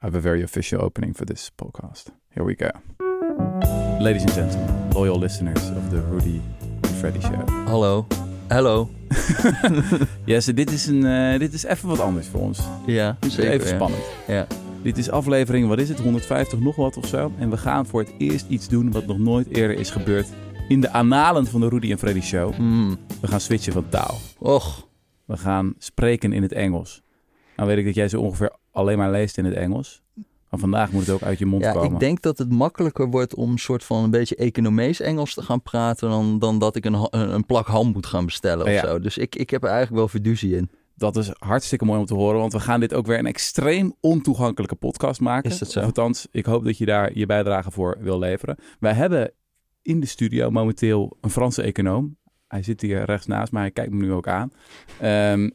I have a very official opening for this podcast. Here we go. Ladies and gentlemen, loyal listeners of the Rudy and Freddy Show. Hallo. Hallo. Yes, dit is, een, eh, dit is even wat anders voor ons. Ja, zeker. even ja. spannend. Ja. Dit is aflevering, wat is het, 150 nog wat of zo. En we gaan voor het eerst iets doen wat nog nooit eerder is gebeurd in de analen van de Rudy en Freddy Show. Mm. We gaan switchen van taal. Och. We gaan spreken in het Engels. Nou weet ik dat jij zo ongeveer alleen maar leest in het Engels. Maar vandaag moet het ook uit je mond Ja, komen. ik denk dat het makkelijker wordt om soort van een beetje economees Engels te gaan praten dan, dan dat ik een, een, een plak ham moet gaan bestellen of Ja. zo. Dus ik, ik heb er eigenlijk wel fiducie in. Dat is hartstikke mooi om te horen, want we gaan dit ook weer een extreem ontoegankelijke podcast maken. Is dat zo? Of althans, ik hoop dat je daar je bijdrage voor wil leveren. Wij hebben in de studio momenteel een Franse econoom. Hij zit hier rechts naast mij, hij kijkt me nu ook aan. Ehm,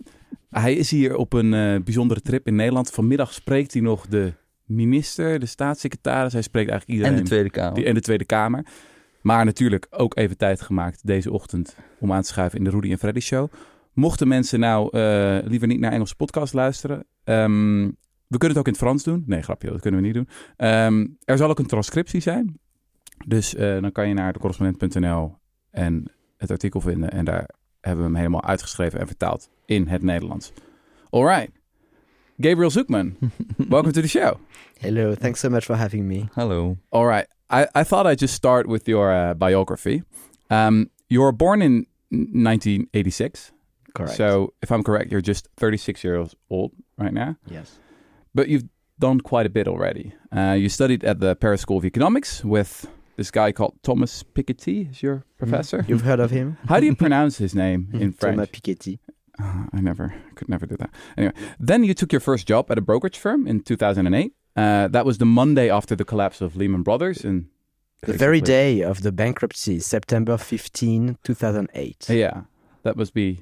hij is hier op een eh, bijzondere trip in Nederland. Vanmiddag spreekt hij nog de minister, de staatssecretaris. Hij spreekt eigenlijk iedereen. En de Tweede Kamer. Die- en de Tweede Kamer. Maar natuurlijk ook even tijd gemaakt deze ochtend om aan te schuiven in de Rudy en Freddy Show. Mochten mensen nou eh, liever niet naar Engelse podcast luisteren, ehm, we kunnen het ook in het Frans doen. Nee, grapje, dat kunnen we niet doen. Ehm, er zal ook een transcriptie zijn. Dus eh, dan kan je naar decorrespondent.nl en het artikel vinden. En daar hebben we hem helemaal uitgeschreven en vertaald in het Nederlands. All right. Gabriel Zucman, welcome to the show. Hello, thanks so much for having me. Hello. All right. I, I thought I'd just start with your uh, biography. Um, you were born in 1986. Correct. So, if I'm correct, you're just 36 years old right now. yes. But you've done quite a bit already. Uh, you studied at the Paris School of Economics with this guy called Thomas Piketty, is your professor. You've heard of him? How do you pronounce his name in French? Thomas Piketty. Uh, I never could never do that. Anyway, then you took your first job at a brokerage firm in 2008. Uh, that was the Monday after the collapse of Lehman Brothers, and The very day of the bankruptcy, September 15, 2008. Yeah, that must be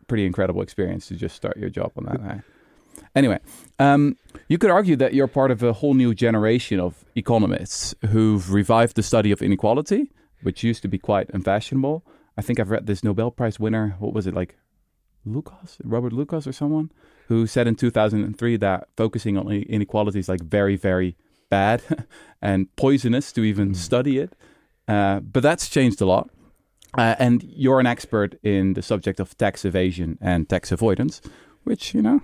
a pretty incredible experience to just start your job on that day. Anyway, um, you could argue that you're part of a whole new generation of economists who've revived the study of inequality, which used to be quite unfashionable. I think I've read this Nobel Prize winner. What was it like? Lucas, Robert Lucas, or someone who said in 2003 that focusing on inequality is like very, very bad and poisonous to even study it. Uh, but that's changed a lot. Uh, and you're an expert in the subject of tax evasion and tax avoidance, which, you know,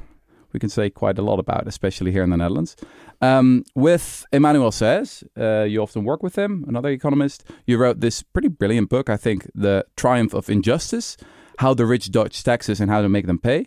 we can say quite a lot about, especially here in the Netherlands. Um, with Emmanuel Saez, uh, you often work with him, another economist. You wrote this pretty brilliant book, I think, The Triumph of Injustice How the Rich Dodge Taxes and How to Make Them Pay.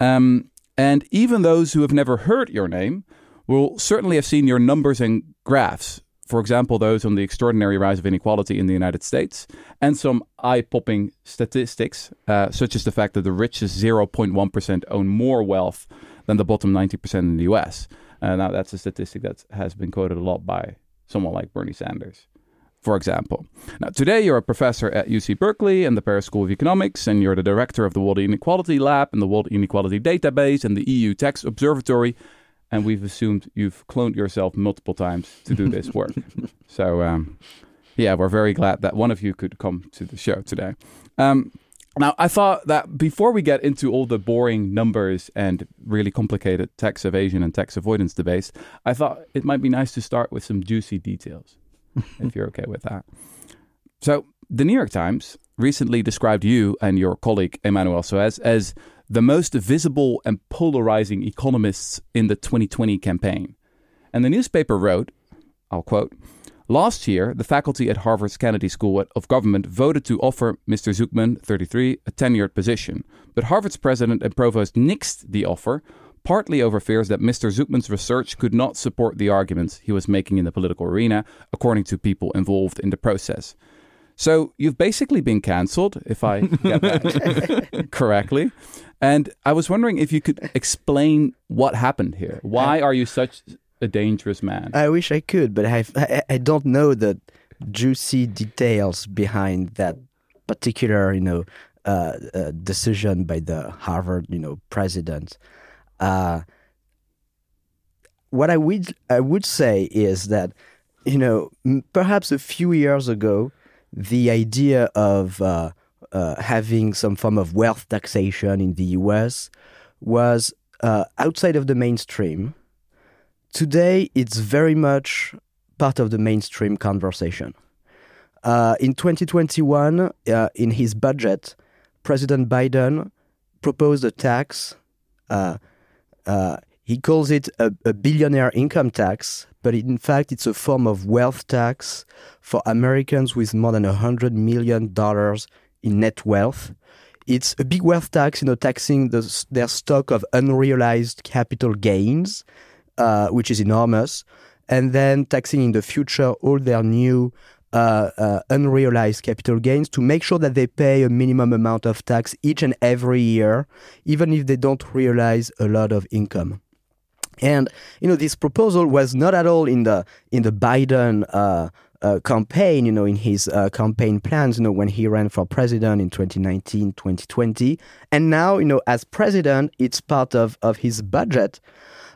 Um, and even those who have never heard your name will certainly have seen your numbers and graphs. For example, those on the extraordinary rise of inequality in the United States, and some eye popping statistics, uh, such as the fact that the richest 0.1% own more wealth than the bottom 90% in the US. Uh, now, that's a statistic that has been quoted a lot by someone like Bernie Sanders, for example. Now, today you're a professor at UC Berkeley and the Paris School of Economics, and you're the director of the World Inequality Lab and the World Inequality Database and the EU Tax Observatory. And we've assumed you've cloned yourself multiple times to do this work. so, um, yeah, we're very glad that one of you could come to the show today. Um, now, I thought that before we get into all the boring numbers and really complicated tax evasion and tax avoidance debates, I thought it might be nice to start with some juicy details, if you're okay with that. So, the New York Times recently described you and your colleague Emmanuel Saez as the most visible and polarizing economists in the 2020 campaign. And the newspaper wrote, I'll quote, Last year, the faculty at Harvard's Kennedy School of Government voted to offer Mr. Zucman, 33, a tenured position. But Harvard's president and provost nixed the offer, partly over fears that Mr. Zucman's research could not support the arguments he was making in the political arena, according to people involved in the process. So you've basically been cancelled, if I get that correctly. And I was wondering if you could explain what happened here. Why are you such a dangerous man? I wish I could, but I've, I I don't know the juicy details behind that particular, you know, uh, uh, decision by the Harvard, you know, president. Uh, what I would I would say is that, you know, perhaps a few years ago, the idea of uh, uh, having some form of wealth taxation in the U.S. was uh, outside of the mainstream today it's very much part of the mainstream conversation. Uh, in 2021, uh, in his budget, President Biden proposed a tax. Uh, he calls it a, a, billionaire income tax, but in fact, it's a form of wealth tax for Americans with more than $100 million in net wealth. It's a big wealth tax, you know, taxing the, their stock of unrealized capital gains, uh, which is enormous, and then taxing in the future all their new unrealized capital gains to make sure that they pay a minimum amount of tax each and every year, even if they don't realize a lot of income. And you know, this proposal was not at all in the in the Biden uh, uh, campaign, you know, in his uh, campaign plans, you know, when he ran for president in 2019, 2020. And now, you know, as president, it's part of, of his budget.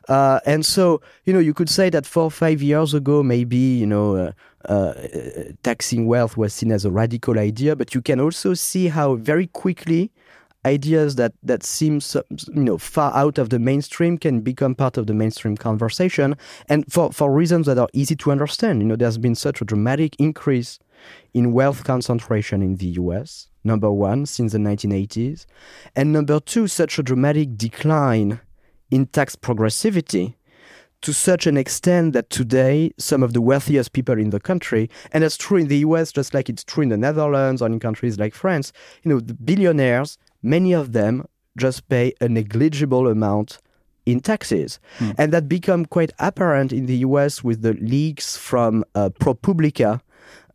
Uh, and so, you know, you could say that four or five years ago, maybe, you know, uh, uh, taxing wealth was seen as a radical idea, but you can also see how very quickly ideas that that seem you know far out of the mainstream can become part of the mainstream conversation. And for for reasons that are easy to understand you know there's been such a dramatic increase in wealth concentration in the US number 1 since the 1980s and number 2 such a dramatic decline in tax progressivity to such an extent that today some of the wealthiest people in the country, and that's true in the US just like it's true in the Netherlands or in countries like France, you know, the billionaires, many of them just pay a negligible amount in taxes. Hmm. And that became quite apparent in the US with the leaks from uh, ProPublica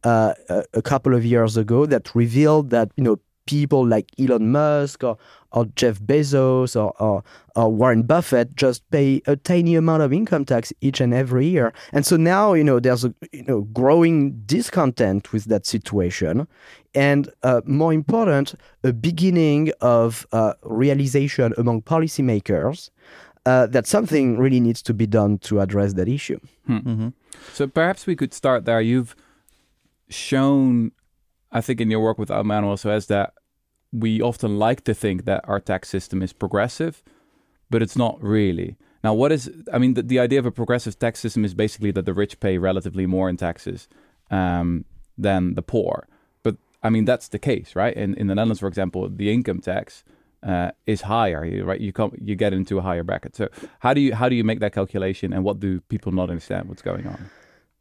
uh, a couple of years ago that revealed that, you know, people like Elon Musk or, or Jeff Bezos or, or, or, Warren Buffett just pay a tiny amount of income tax each and every year. And so now, you know, there's a you know growing discontent with that situation. And uh, more important, a beginning of uh, realization among policymakers uh, that something really needs to be done to address that issue. Hmm. Mm-hmm. So perhaps we could start there. You've shown I think in your work with Manuel Saez that we often like to think that our tax system is progressive, but it's not really. Now, what is, I mean, the, the idea of a progressive tax system is basically that the rich pay relatively more in taxes um, than the poor. But I mean, that's the case, right? In, in the Netherlands, for example, the income tax uh, is higher, right? You come, you get into a higher bracket. So, how do you how do you make that calculation, and what do people not understand what's going on?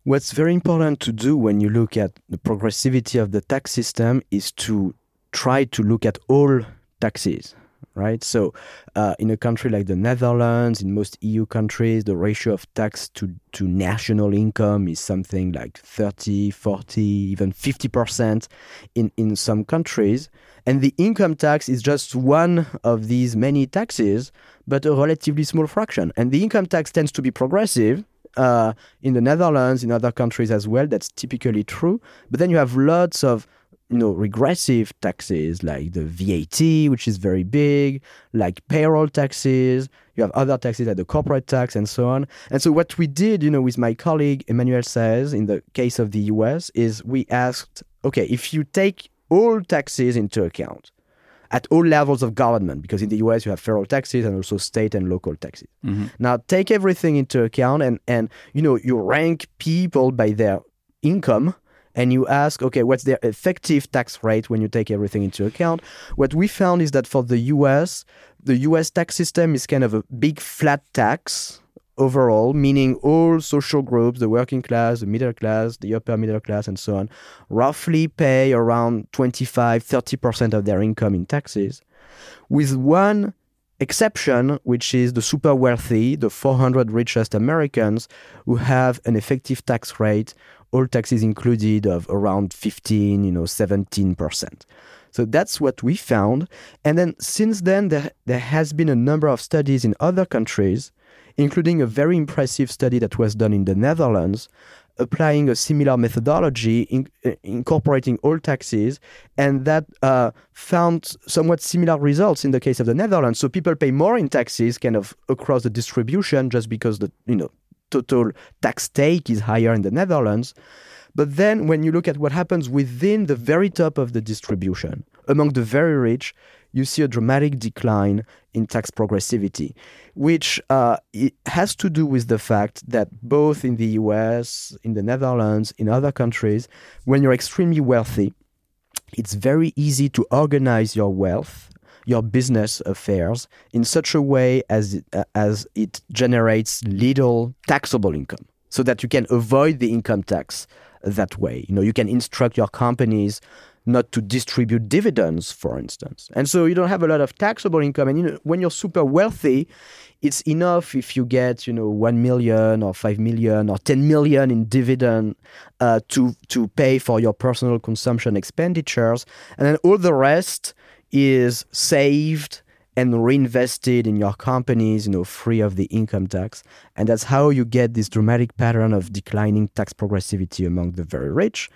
What's very important to do when you look at the progressivity of the tax system is to try to look at all taxes, right? So, uh, in a country like the Netherlands, in most EU countries, the ratio of tax to, to national income is something like 30, 40, even 50% in, in some countries. And the income tax is just one of these many taxes, but a relatively small fraction. And the income tax tends to be progressive uh, in the Netherlands, in other countries as well, that's typically true. But then you have lots of you know regressive taxes like the VAT, which is very big, like payroll taxes. You have other taxes like the corporate tax and so on. And so what we did, you know, with my colleague Emmanuel Saez in the case of the US is we asked, okay, if you take all taxes into account, at all levels of government, because in the US you have federal taxes and also state and local taxes. Mm-hmm. Now take everything into account and, and you know you rank people by their income and you ask, okay, what's their effective tax rate when you take everything into account? What we found is that for the US, the US tax system is kind of a big flat tax overall, meaning all social groups, the working class, the middle class, the upper middle class, and so on, roughly pay around 25, 30% of their income in taxes, with one exception, which is the super wealthy, the 400 richest Americans, who have an effective tax rate, all taxes included, of around 15, you know, 17%. So that's what we found. And then since then, there, there has been a number of studies in other countries including a very impressive study that was done in the Netherlands applying a similar methodology, in, uh, incorporating all taxes, and that uh, found somewhat similar results in the case of the Netherlands. So people pay more in taxes, kind of across the distribution, just because the you know total tax take is higher in the Netherlands. But then, when you look at what happens within the very top of the distribution, among the very rich, you see a dramatic decline in tax progressivity, which uh, has to do with the fact that both in the US, in the Netherlands, in other countries, when you're extremely wealthy, it's very easy to organize your wealth your business affairs in such a way as it, uh, as it generates little taxable income so that you can avoid the income tax that way. You know you can instruct your companies not to distribute dividends for instance. And so you don't have a lot of taxable income. And you know when you're super wealthy it's enough if you get you know 1 million or 5 million or 10 million in dividend uh, to to pay for your personal consumption expenditures. And then all the rest is saved and reinvested in your companies, you know, free of the income tax. And that's how you get this dramatic pattern of declining tax progressivity among the very rich,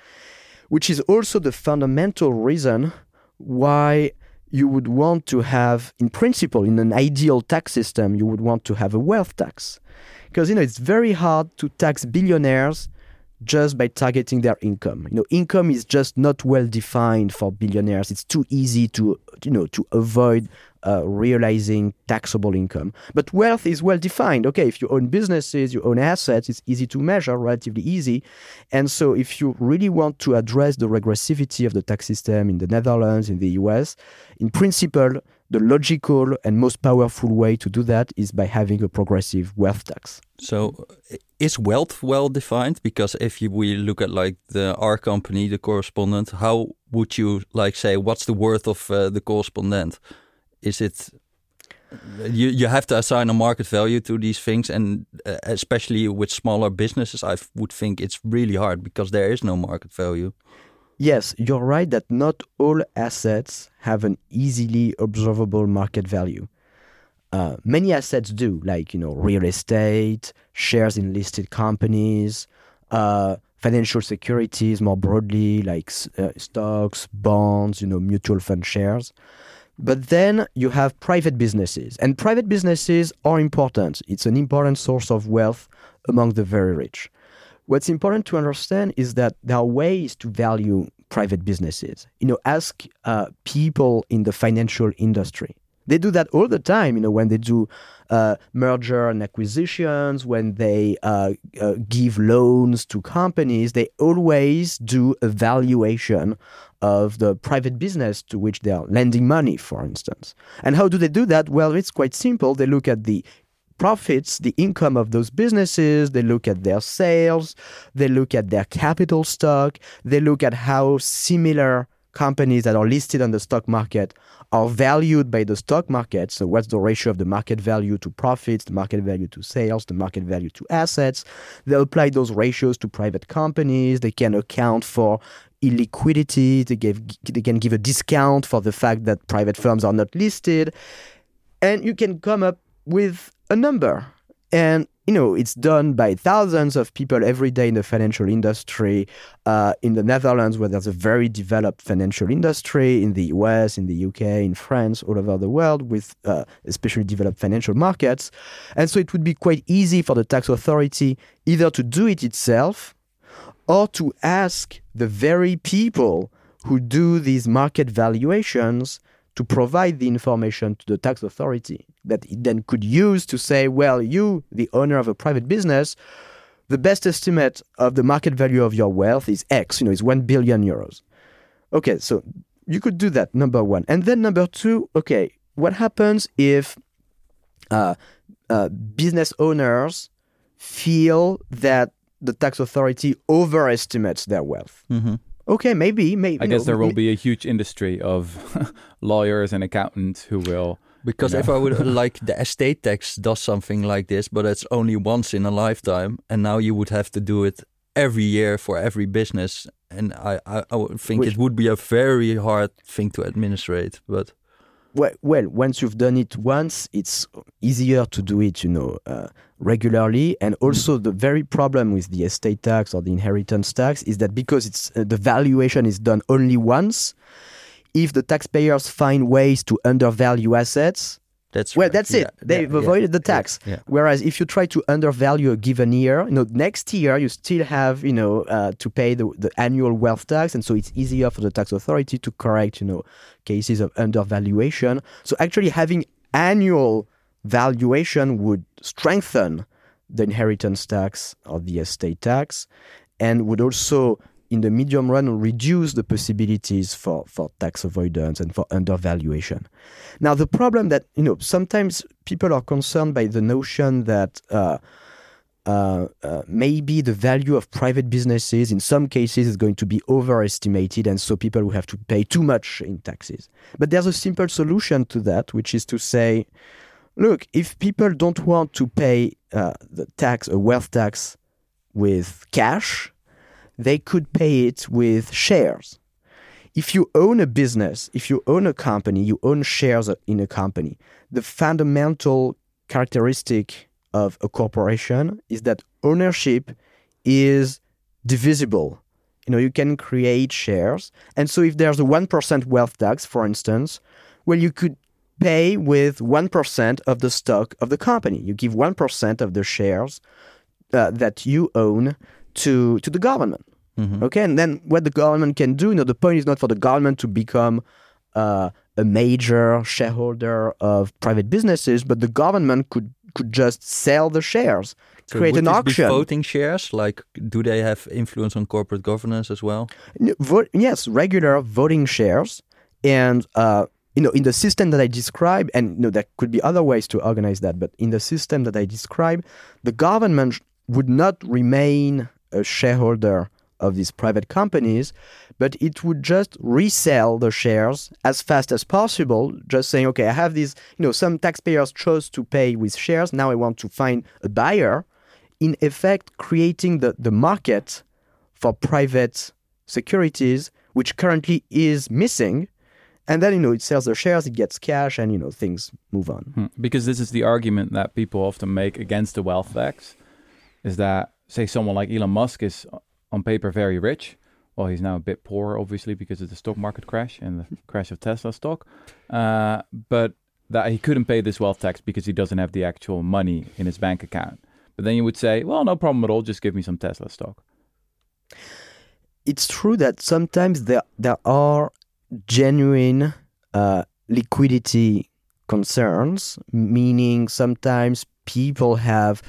which is also the fundamental reason why you would want to have, in principle, in an ideal tax system, you would want to have a wealth tax. Because, you know, it's very hard to tax billionaires just by targeting their income. You know, income is just not well defined for billionaires. It's too easy to, you know, to avoid uh, realizing taxable income. But wealth is well defined. Okay, if you own businesses, you own assets, it's easy to measure, relatively easy. And so, if you really want to address the regressivity of the tax system in the Netherlands, in the US, in principle, the logical and most powerful way to do that is by having a progressive wealth tax. So, is wealth well defined? Because if you, we look at like the R company, the correspondent, how would you like say what's the worth of uh, the correspondent? Is it you you have to assign a market value to these things, and uh, especially with smaller businesses, I would think it's really hard because there is no market value. Yes, you're right that not all assets have an easily observable market value. Uh, many assets do, like you know, real estate, shares in listed companies, uh, financial securities more broadly, like uh, stocks, bonds, you know, mutual fund shares. But then you have private businesses, and private businesses are important. It's an important source of wealth among the very rich. What's important to understand is that there are ways to value private businesses. You know, ask uh, people in the financial industry. They do that all the time. You know, when they do uh, merger and acquisitions, when they uh, uh give loans to companies, they always do a valuation of the private business to which they are lending money, for instance. And how do they do that? Well, it's quite simple. They look at the profits, the income of those businesses, they look at their sales, they look at their capital stock, they look at how similar companies that are listed on the stock market are valued by the stock market. So, what's the ratio of the market value to profits, the market value to sales, the market value to assets? They apply those ratios to private companies. They can account for illiquidity. They, give, they can give a discount for the fact that private firms are not listed. And you can come up with a number. And you know, it's done by thousands of people every day in the financial industry. Uh, in the Netherlands, where there's a very developed financial industry, in the US, in the UK, in France, all over the world, with uh, especially developed financial markets. And so it would be quite easy for the tax authority either to do it itself or to ask the very people who do these market valuations to provide the information to the tax authority that it then could use to say, well, you, the owner of a private business, the best estimate of the market value of your wealth is X, you know, is 1 billion euros. Okay, so you could do that, number one. And then number two, okay, what happens if uh, uh, business owners feel that the tax authority overestimates their wealth? Mm-hmm okay, maybe, maybe. I guess there will be a huge industry of lawyers and accountants who will. Because you know. if I would like the estate tax does something like this, but it's only once in a lifetime, and now you would have to do it every year for every business, and I I, I would think Which, it would be a very hard thing to administrate, but. Well, well, once you've done it once, it's easier to do it, you know, uh, regularly. And also, the very problem with the estate tax or the inheritance tax is that because it's uh, the valuation is done only once, if the taxpayers find ways to undervalue assets, That's well, right. that's Yeah, it. They've yeah, yeah, avoided the tax. Whereas if you try to undervalue a given year, you know, next year you still have, you know, uh, to pay the, the annual wealth tax, and so it's easier for the tax authority to correct, you know, cases of undervaluation. So actually having annual valuation would strengthen the inheritance tax or the estate tax, and would also in the medium run reduce the possibilities for, for tax avoidance and for undervaluation. Now, the problem that, you know, sometimes people are concerned by the notion that uh, uh, uh, maybe the value of private businesses in some cases is going to be overestimated, and so people will have to pay too much in taxes. But there's a simple solution to that, which is to say, look, if people don't want to pay uh, the tax, a wealth tax, with cash, they could pay it with shares. If you own a business, if you own a company, you own shares in a company, the fundamental characteristic of a corporation is that ownership is divisible. You know, you can create shares. And so if there's a 1% wealth tax, for instance, well, you could pay with 1% of the stock of the company. You give 1% of the shares uh, that you own to, to the government. Okay, and then what the government can do, you know, the point is not for the government to become uh, a major shareholder of private businesses, but the government could could just sell the shares, So create an auction. voting shares, like, do they have influence on corporate governance as well? Vote, yes, regular voting shares, and uh, you know, in the system that I described, and you know, there could be other ways to organize that, but in the system that I described, the government would not remain a shareholder of these private companies, but it would just resell the shares as fast as possible, just saying, okay, I have these, you know, some taxpayers chose to pay with shares, now I want to find a buyer, in effect creating the, the market for private securities, which currently is missing. And then, you know, it sells the shares, it gets cash, and, you know, things move on. Hmm. Because this is the argument that people often make against the wealth tax is that, say, someone like Elon Musk is on paper very rich. Well, he's now a bit poor, obviously, because of the stock market crash and the crash of Tesla stock. Uh, but that he couldn't pay this wealth tax because he doesn't have the actual money in his bank account. But then you would say, well, no problem at all. Just give me some Tesla stock. It's true that sometimes there, there are genuine uh, liquidity concerns, meaning sometimes people have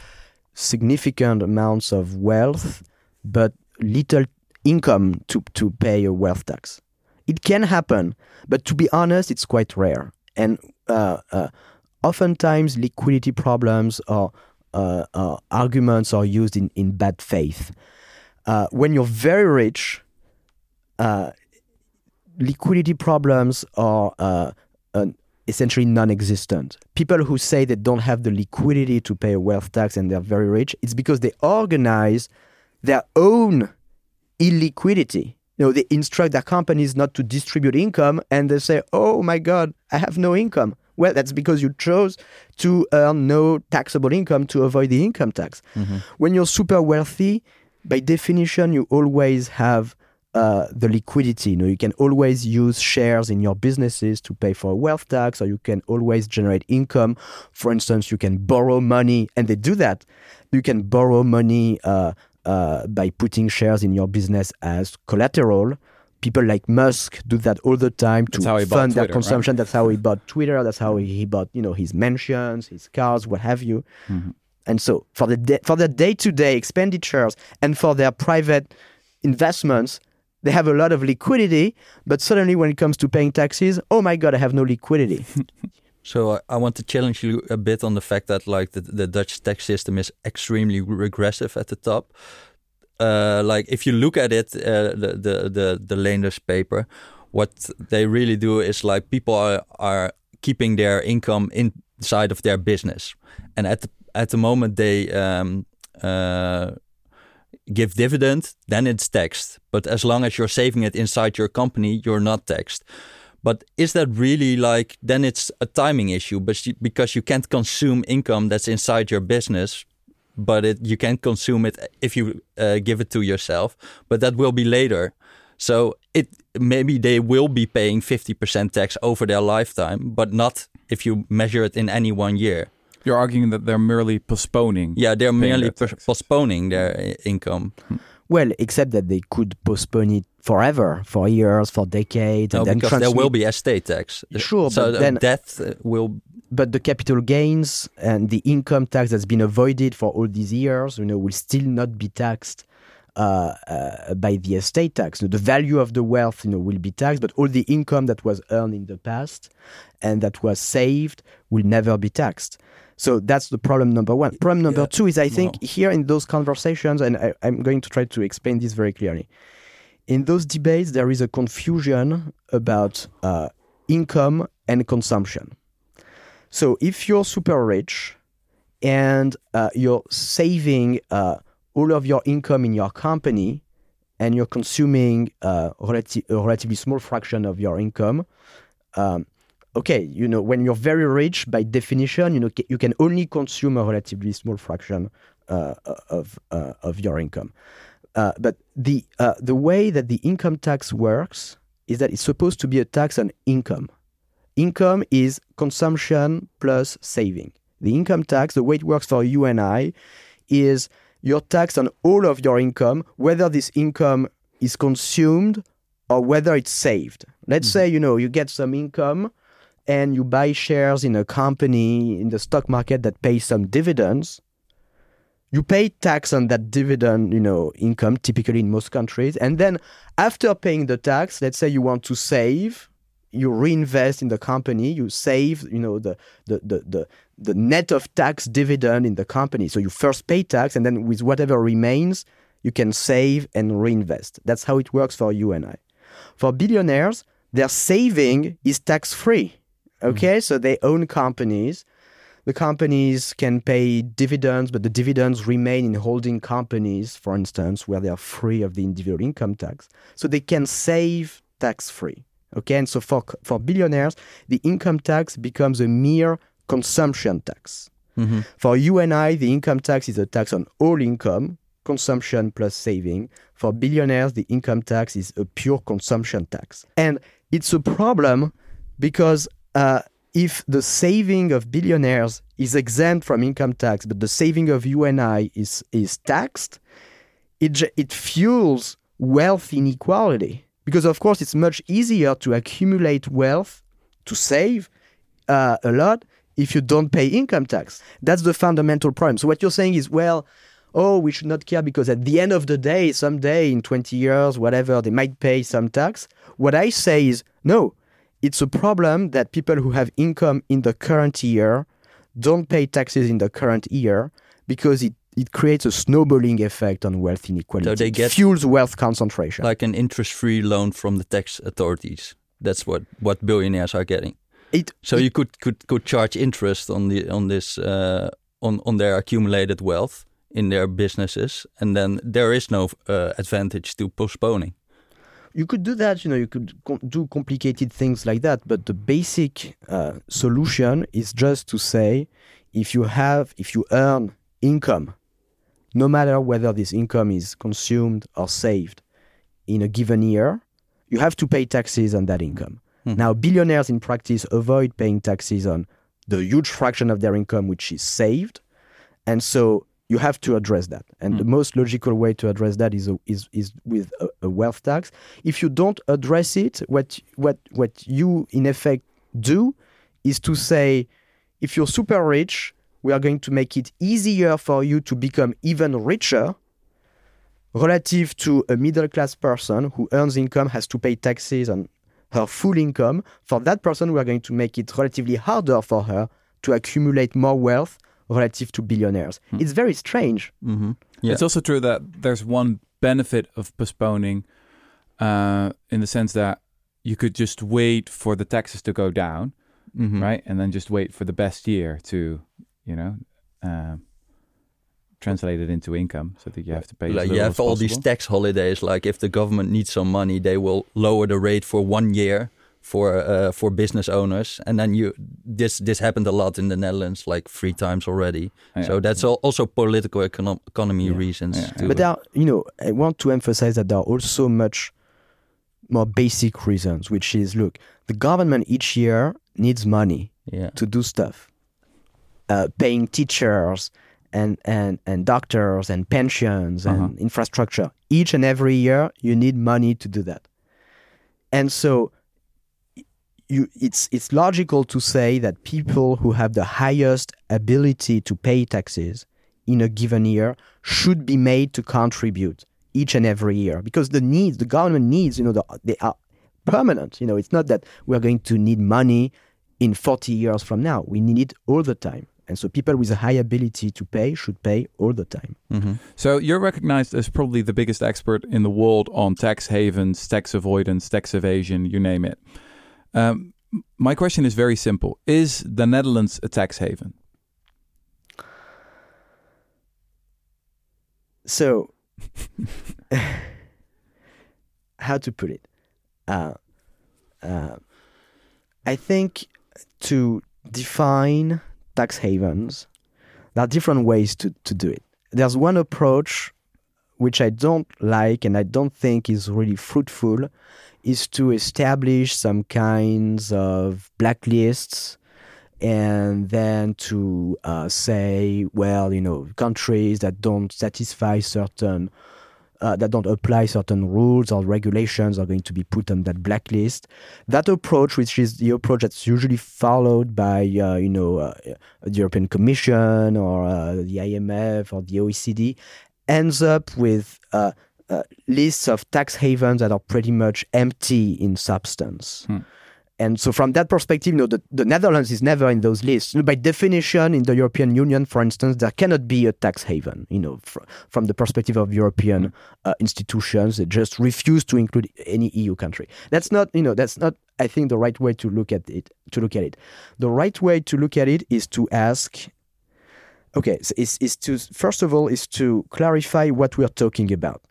significant amounts of wealth, but little income to, to pay a wealth tax. It can happen, but to be honest, it's quite rare. And uh, uh, oftentimes, liquidity problems or uh, arguments are used in, in bad faith. Uh, when you're very rich, uh, liquidity problems are uh, essentially non-existent. People who say they don't have the liquidity to pay a wealth tax and they're very rich, it's because they organize their own illiquidity. You know, they instruct their companies not to distribute income, and they say, "Oh my God, I have no income." Well, that's because you chose to earn no taxable income to avoid the income tax. When you're super wealthy, by definition, you always have uh, the liquidity. You know, you can always use shares in your businesses to pay for a wealth tax, or you can always generate income. For instance, you can borrow money, and they do that. You can borrow money uh, uh, by putting shares in your business as collateral. People like Musk do that all the time to That's how he bought fund their Twitter, right? consumption. That's how he bought Twitter. That's how he bought, you know, his mansions, his cars, what have you. And so for the day, for their day-to-day expenditures and for their private investments, they have a lot of liquidity. But suddenly, when it comes to paying taxes, oh my god, I have no liquidity. So I, I want to challenge you a bit on the fact that like the, the Dutch tax system is extremely regressive at the top. Uh, like if you look at it, uh, the the the the Leenders paper, what they really do is like people are, are keeping their income inside of their business, and at the at the moment they um, uh, give dividend, then it's taxed. But as long as you're saving it inside your company, you're not taxed. But is that really like then it's a timing issue? But because you can't consume income that's inside your business, but it, you can't consume it if you uh, give it to yourself. But that will be later. So it maybe they will be paying fifty percent tax over their lifetime, but not if you measure it in any one year. You're arguing that they're merely postponing. Yeah, they're merely postponing their i- income. Well, except that they could postpone it forever, for years, for decades, No, and then because there will be estate tax. Sure, so but the then- death uh, will. but the capital gains and the income tax that's been avoided for all these years, you know, will still not be taxed uh, uh, by the estate tax. The value of the wealth, you know, will be taxed, but all the income that was earned in the past and that was saved will never be taxed. So that's the problem number one. Problem number Yeah, two is I think here in those conversations, and I, I'm going to try to explain this very clearly. In those debates, there is a confusion about uh, income and consumption. So if you're super rich and uh, you're saving uh, all of your income in your company and you're consuming uh, relati- a relatively small fraction of your income, um, okay, you know, when you're very rich, by definition, you know, you can only consume a relatively small fraction uh, of uh, of your income. Uh, but the uh, the way that the income tax works is that it's supposed to be a tax on income. Income is consumption plus saving. The income tax, the way it works for you and I, is you're taxed on all of your income, whether this income is consumed or whether it's saved. Let's say, you know, you get some income and you buy shares in a company in the stock market that pays some dividends. You pay tax on that dividend, you know, income typically in most countries. And then after paying the tax, let's say you want to save, you reinvest in the company, you save, you know, the the the the, the net of tax dividend in the company. So you first pay tax and then with whatever remains, you can save and reinvest. That's how it works for you and I. For billionaires, their saving is tax free. Okay, mm-hmm. so they own companies. The companies can pay dividends, but the dividends remain in holding companies, for instance, where they are free of the individual income tax. So they can save tax free. Okay, and so for, for billionaires, the income tax becomes a mere consumption tax. Mm-hmm. For you and I, the income tax is a tax on all income, consumption plus saving. For billionaires, the income tax is a pure consumption tax. And it's a problem because uh, if the saving of billionaires is exempt from income tax, but the saving of you and I is, is taxed, it, it fuels wealth inequality. Because, of course, it's much easier to accumulate wealth, to save uh, a lot, if you don't pay income tax. That's the fundamental problem. So, what you're saying is, well, oh, we should not care because at the end of the day, someday in 20 years, whatever, they might pay some tax. What I say is, no, it's a problem that people who have income in the current year don't pay taxes in the current year because it, it creates a snowballing effect on wealth inequality. So they It get- fuels wealth concentration. like an interest-free loan from the tax authorities. That's what what billionaires are getting. it, So it- you could could could charge interest on the on this uh, on on their accumulated wealth in their businesses, and then there is no uh, advantage to postponing. You could do that you know you could com- do complicated things like that but the basic uh, solution is just to say if you have if you earn income no matter whether this income is consumed or saved in a given year you have to pay taxes on that income. Now billionaires in practice avoid paying taxes on the huge fraction of their income which is saved and so you have to address that. And the hmm. most logical way to address that is a, is is with a, a wealth tax. If you don't address it, what what what you in effect do is to say, if you're super rich, we are going to make it easier for you to become even richer relative to a middle class person who earns income has to pay taxes on her full income. For that person, we are going to make it relatively harder for her to accumulate more wealth relative to billionaires. It's very strange. Mm-hmm. Yeah. It's also true that there's one benefit of postponing uh, in the sense that you could just wait for the taxes to go down, Mhm. right? And then just wait for the best year to, you know, um, translate it into income so that you have to pay as Like little you as have all these tax holidays. Like if the government needs some money, they will lower the rate for one year for uh, for business owners, and then you this this happened a lot in the Netherlands, like three times already. Yeah. So that's al- also political econo- economy Yeah. reasons. Yeah. to- But there, are, you know, I want to emphasize that there are also much more basic reasons, which is look, the government each year needs money. Yeah. to do stuff, uh, paying teachers and, and, and doctors and pensions and Uh-huh. infrastructure. Each and every year, you need money to do that. And so you, it's, it's logical to say that people who have the highest ability to pay taxes in a given year should be made to contribute each and every year because the needs, the government needs, you know, the, they are permanent. You know, it's not that we're going to need money in 40 years from now. We need it all the time. And so people with a high ability to pay should pay all the time. hmm So you're recognized as probably the biggest expert in the world on tax havens, tax avoidance, tax evasion, you name it. Um, my question is very simple: Is the Netherlands a tax haven? So, how to put it? Uh, uh, I think to define tax havens, there are different ways to, to do it. There's one approach which I don't like and I don't think is really fruitful is to establish some kinds of blacklists and then to uh, say, well, you know, countries that don't satisfy certain, uh, that don't apply certain rules or regulations are going to be put on that blacklist. That approach, which is the approach that's usually followed by, uh, you know, uh, the European Commission or uh, the IMF or the OECD, ends up with uh, lists of tax havens that are pretty much empty in substance. Hmm. And so, from that perspective, you know, the, the Netherlands is never in those lists. You know, by definition, in the European Union, for instance, there cannot be a tax haven. You know, fr- from the perspective of European uh, institutions, they just refuse to include any EU country. That's not, you know, that's not. I think the right way to look at it. To look at it, the right way to look at it is to ask. Okay, so is is to first of all is to clarify what we are talking about.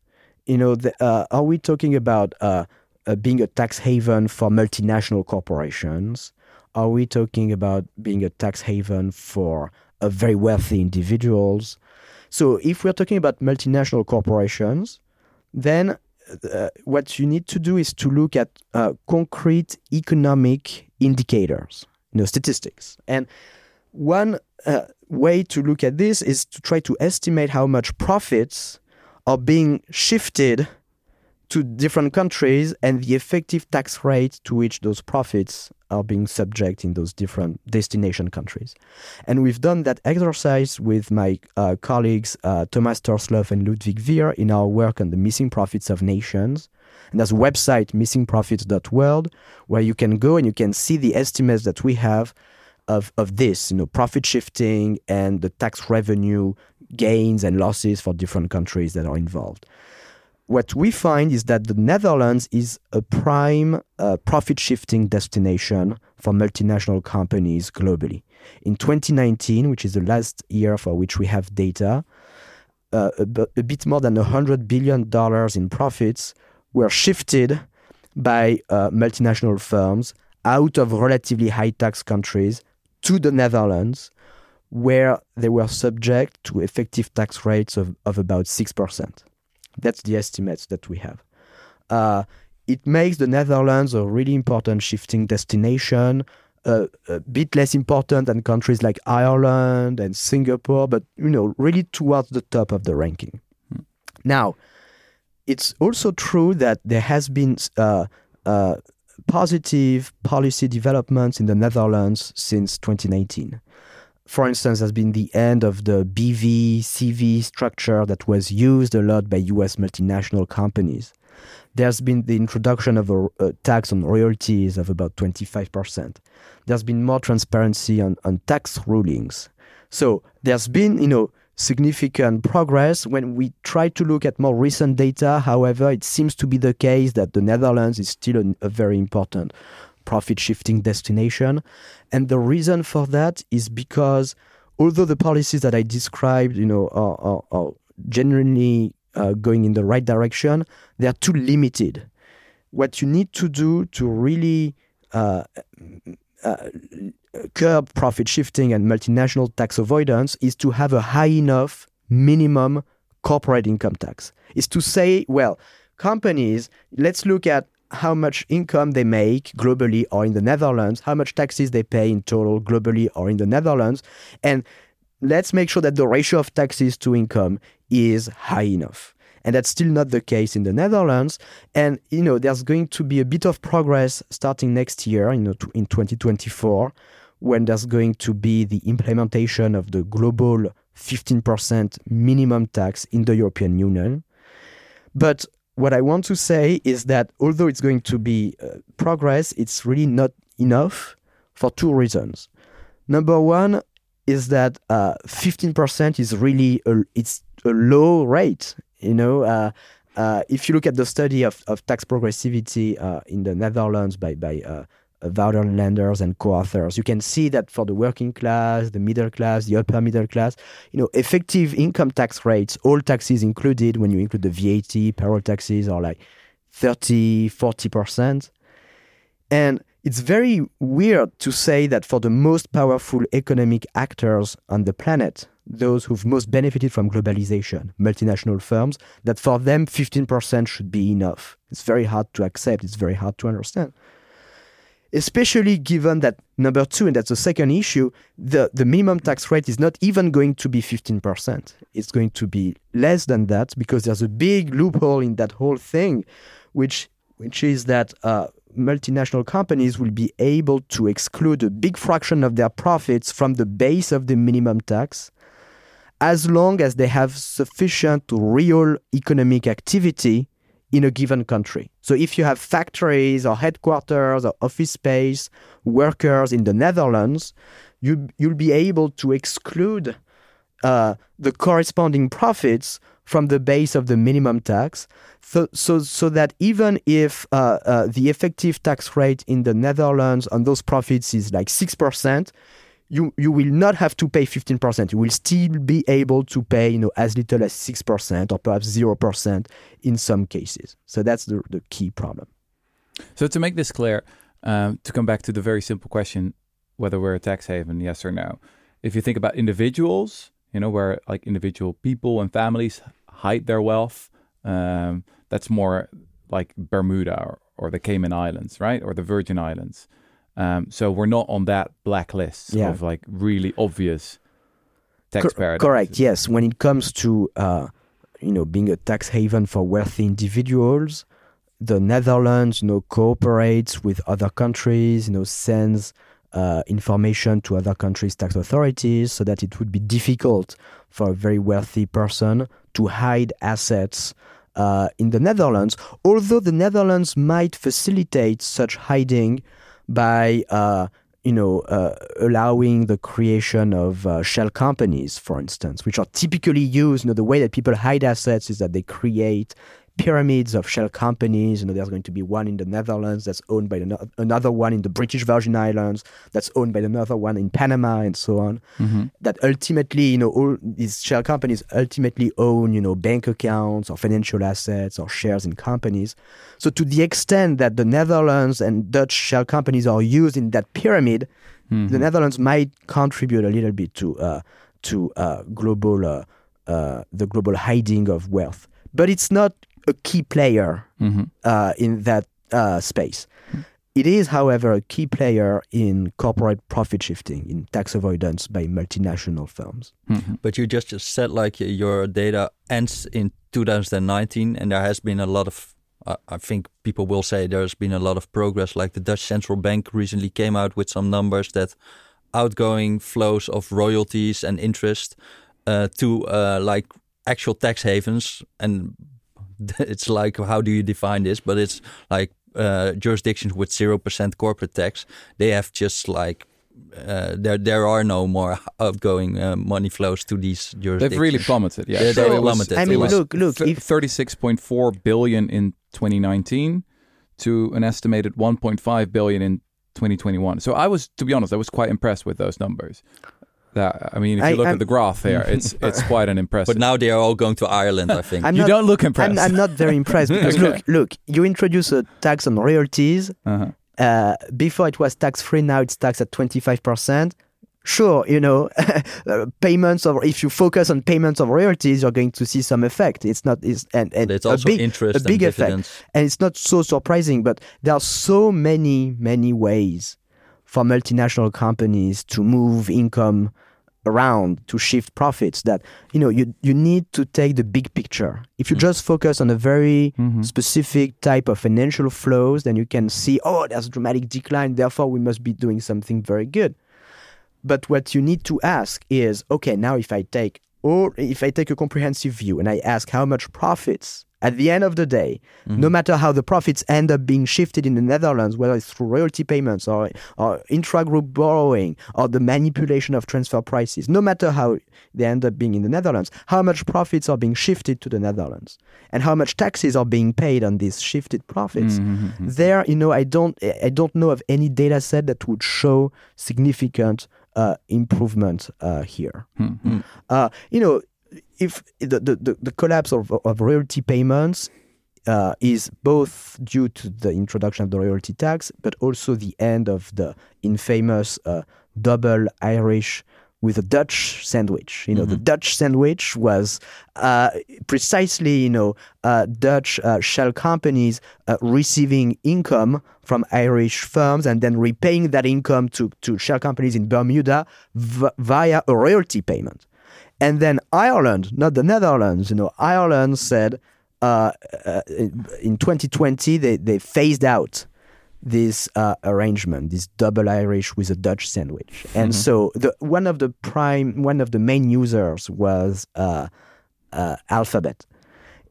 You know, the, uh, are we talking about uh, uh, being a tax haven for multinational corporations? Are we talking about being a tax haven for uh, very wealthy individuals? So, if we're talking about multinational corporations, then uh, what you need to do is to look at uh, concrete economic indicators, you know, statistics. And one way to look at this is to try to estimate how much profits are being shifted to different countries and the effective tax rate to which those profits are being subject in those different destination countries. And we've done that exercise with my uh, colleagues uh, Thomas Tørsløv and Ludvig Wier in our work on the missing profits of nations. And a website, missingprofits.world, where you can go and you can see the estimates that we have of, of this, you know, profit shifting and the tax revenue gains and losses for different countries that are involved what we find is that the Netherlands is a prime uh, profit shifting destination for multinational companies globally. In 2019, which is the last year for which we have data, uh, a, bit more than $100 billion in profits were shifted by uh, multinational firms out of relatively high tax countries to the Netherlands, where they were subject to effective tax rates of, of about 6%. That's the estimates that we have. Uh, it makes the Netherlands a really important shifting destination, uh, a bit less important than countries like Ireland and Singapore, but you know, really towards the top of the ranking. Now, it's also true that there has been uh, uh, positive policy developments in the Netherlands since 2019 for instance, has been the end of the BV CV structure that was used a lot by US multinational companies. There's been the introduction of a, a tax on royalties of about 25%. There's been more transparency on, on tax rulings. So there's been, you know, significant progress. When we try to look at more recent data, however, it seems to be the case that the Netherlands is still a, a very important profit shifting destination. And the reason for that is because although the policies that I described, you know, are, are, are genuinely uh, going in the right direction, they are too limited. What you need to do to really uh, uh, curb profit shifting and multinational tax avoidance is to have a high enough minimum corporate income tax. Is to say, well, companies, let's look at how much income they make globally or in the Netherlands, how much taxes they pay in total globally or in the Netherlands, and let's make sure that the ratio of taxes to income is high enough. And that's still not the case in the Netherlands. And you know, there's going to be a bit of progress starting next year, you know, in 2024, when there's going to be the implementation of the global 15% minimum tax in the European Union. But what I want to say is that although it's going to be uh, progress, it's really not enough for two reasons. Number one is that uh, 15% is really a, it's a low rate. You know, uh, uh if you look at the study of, of tax progressivity uh, in the Netherlands by by Wouter and co-authors, you can see that for the working class, the middle class, the upper middle class, you know, effective income tax rates, all taxes included, when you include the VAT, payroll taxes, are like 30, 40%. And it's very weird to say that for the most powerful economic actors on the planet, those who've most benefited from globalization, multinational firms, that for them 15% should be enough. It's very hard to accept, it's very hard to understand especially given that number two, and that's the second issue, the, the minimum tax rate is not even going to be 15%. It's going to be less than that because there's a big loophole in that whole thing, which which is that uh, multinational companies will be able to exclude a big fraction of their profits from the base of the minimum tax as long as they have sufficient real economic activity in a given country. So if you have factories or headquarters or office space, workers in the Netherlands, you, you'll be able to exclude uh, the corresponding profits from the base of the minimum tax, so, so, so that even if uh, uh, the effective tax rate in the Netherlands on those profits is like 6%, you you will not have to pay 15%. You will still be able to pay, you know, as little as 6% or perhaps 0% in some cases. So that's the, the key problem. So to make this clear, um, to come back to the very simple question, whether we're a tax haven, yes or no. If you think about individuals, you know, where like individual people and families hide their wealth, um, that's more like Bermuda or, or the Cayman Islands, right? Or the Virgin Islands. Um, so we're not on that blacklist yeah. of like really obvious tax Co- Correct. Yes. When it comes to uh, you know being a tax haven for wealthy individuals, the Netherlands you know cooperates with other countries. You know sends. Uh, information to other countries' tax authorities so that it would be difficult for a very wealthy person to hide assets uh, in the Netherlands, although the Netherlands might facilitate such hiding by uh, you know uh, allowing the creation of uh, shell companies, for instance, which are typically used. You know, the way that people hide assets is that they create pyramids of shell companies. You know, there's going to be one in the Netherlands that's owned by another one in the British Virgin Islands that's owned by another one in Panama and so on. Mm-hmm. That ultimately, you know, all these shell companies ultimately own, you know, bank accounts or financial assets or shares in companies. So to the extent that the Netherlands and Dutch shell companies are used in that pyramid, mm-hmm. the Netherlands might contribute a little bit to uh, to uh, global uh, uh the global hiding of wealth. But it's not a key player mm-hmm. uh, in that uh, space. It is, however, a key player in corporate profit shifting, in tax avoidance by multinational firms. Mm-hmm. But you just, just said like your data ends in 2019, and there has been a lot of, uh, I think people will say there's been a lot of progress. Like the Dutch central bank recently came out with some numbers that outgoing flows of royalties and interest uh, to uh, like actual tax havens and it's like how do you define this? But it's like uh, jurisdictions with zero percent corporate tax. They have just like uh, there there are no more outgoing uh, money flows to these jurisdictions. They've really plummeted. Yeah, they, so plummeted. I mean, look, look, th- thirty-six point four billion in 2019 to an estimated 1.5 billion in 2021. So I was, to be honest, I was quite impressed with those numbers. That I mean, if you I, look I'm, at the graph there, it's it's quite an impressive. But now they are all going to Ireland, I think. I'm you not, don't look impressed. I'm, I'm, not very impressed because okay. look, look, you introduce a tax on royalties. Uh-huh. Uh, before it was tax free, now it's taxed at twenty five percent. sure, you know, uh, payments of if you focus on payments of royalties, you're going to see some effect. It's not it's and, and But it's also a big, interest a big and effect, dividends. and it's not so surprising. But there are so many many ways for multinational companies to move income around to shift profits that you know you you need to take the big picture. If you mm. just focus on a very mm-hmm. specific type of financial flows then you can see oh there's a dramatic decline therefore we must be doing something very good. But what you need to ask is okay now if i take or if i take a comprehensive view and i ask how much profits at the end of the day no matter how the profits end up being shifted in the netherlands whether it's through royalty payments or, or intra-group borrowing or the manipulation of transfer prices no matter how they end up being in the netherlands how much profits are being shifted to the netherlands and how much taxes are being paid on these shifted profits there you know i don't i don't know of any data set that would show significant uh, improvement uh, here. Uh, you know if the, the, the, the collapse of, of royalty payments uh, is both due to the introduction of the royalty tax, but also the end of the infamous uh, double Irish with a Dutch sandwich. You know, the Dutch sandwich was uh, precisely, you know, uh, Dutch uh, shell companies uh, receiving income from Irish firms and then repaying that income to, to shell companies in Bermuda v- via a royalty payment. And then Ireland, not the Netherlands, you know, Ireland said uh, uh, in 2020 they, they phased out this uh, arrangement, this double Irish with a Dutch sandwich. And so the one of the prime, one of the main users was uh, uh, Alphabet.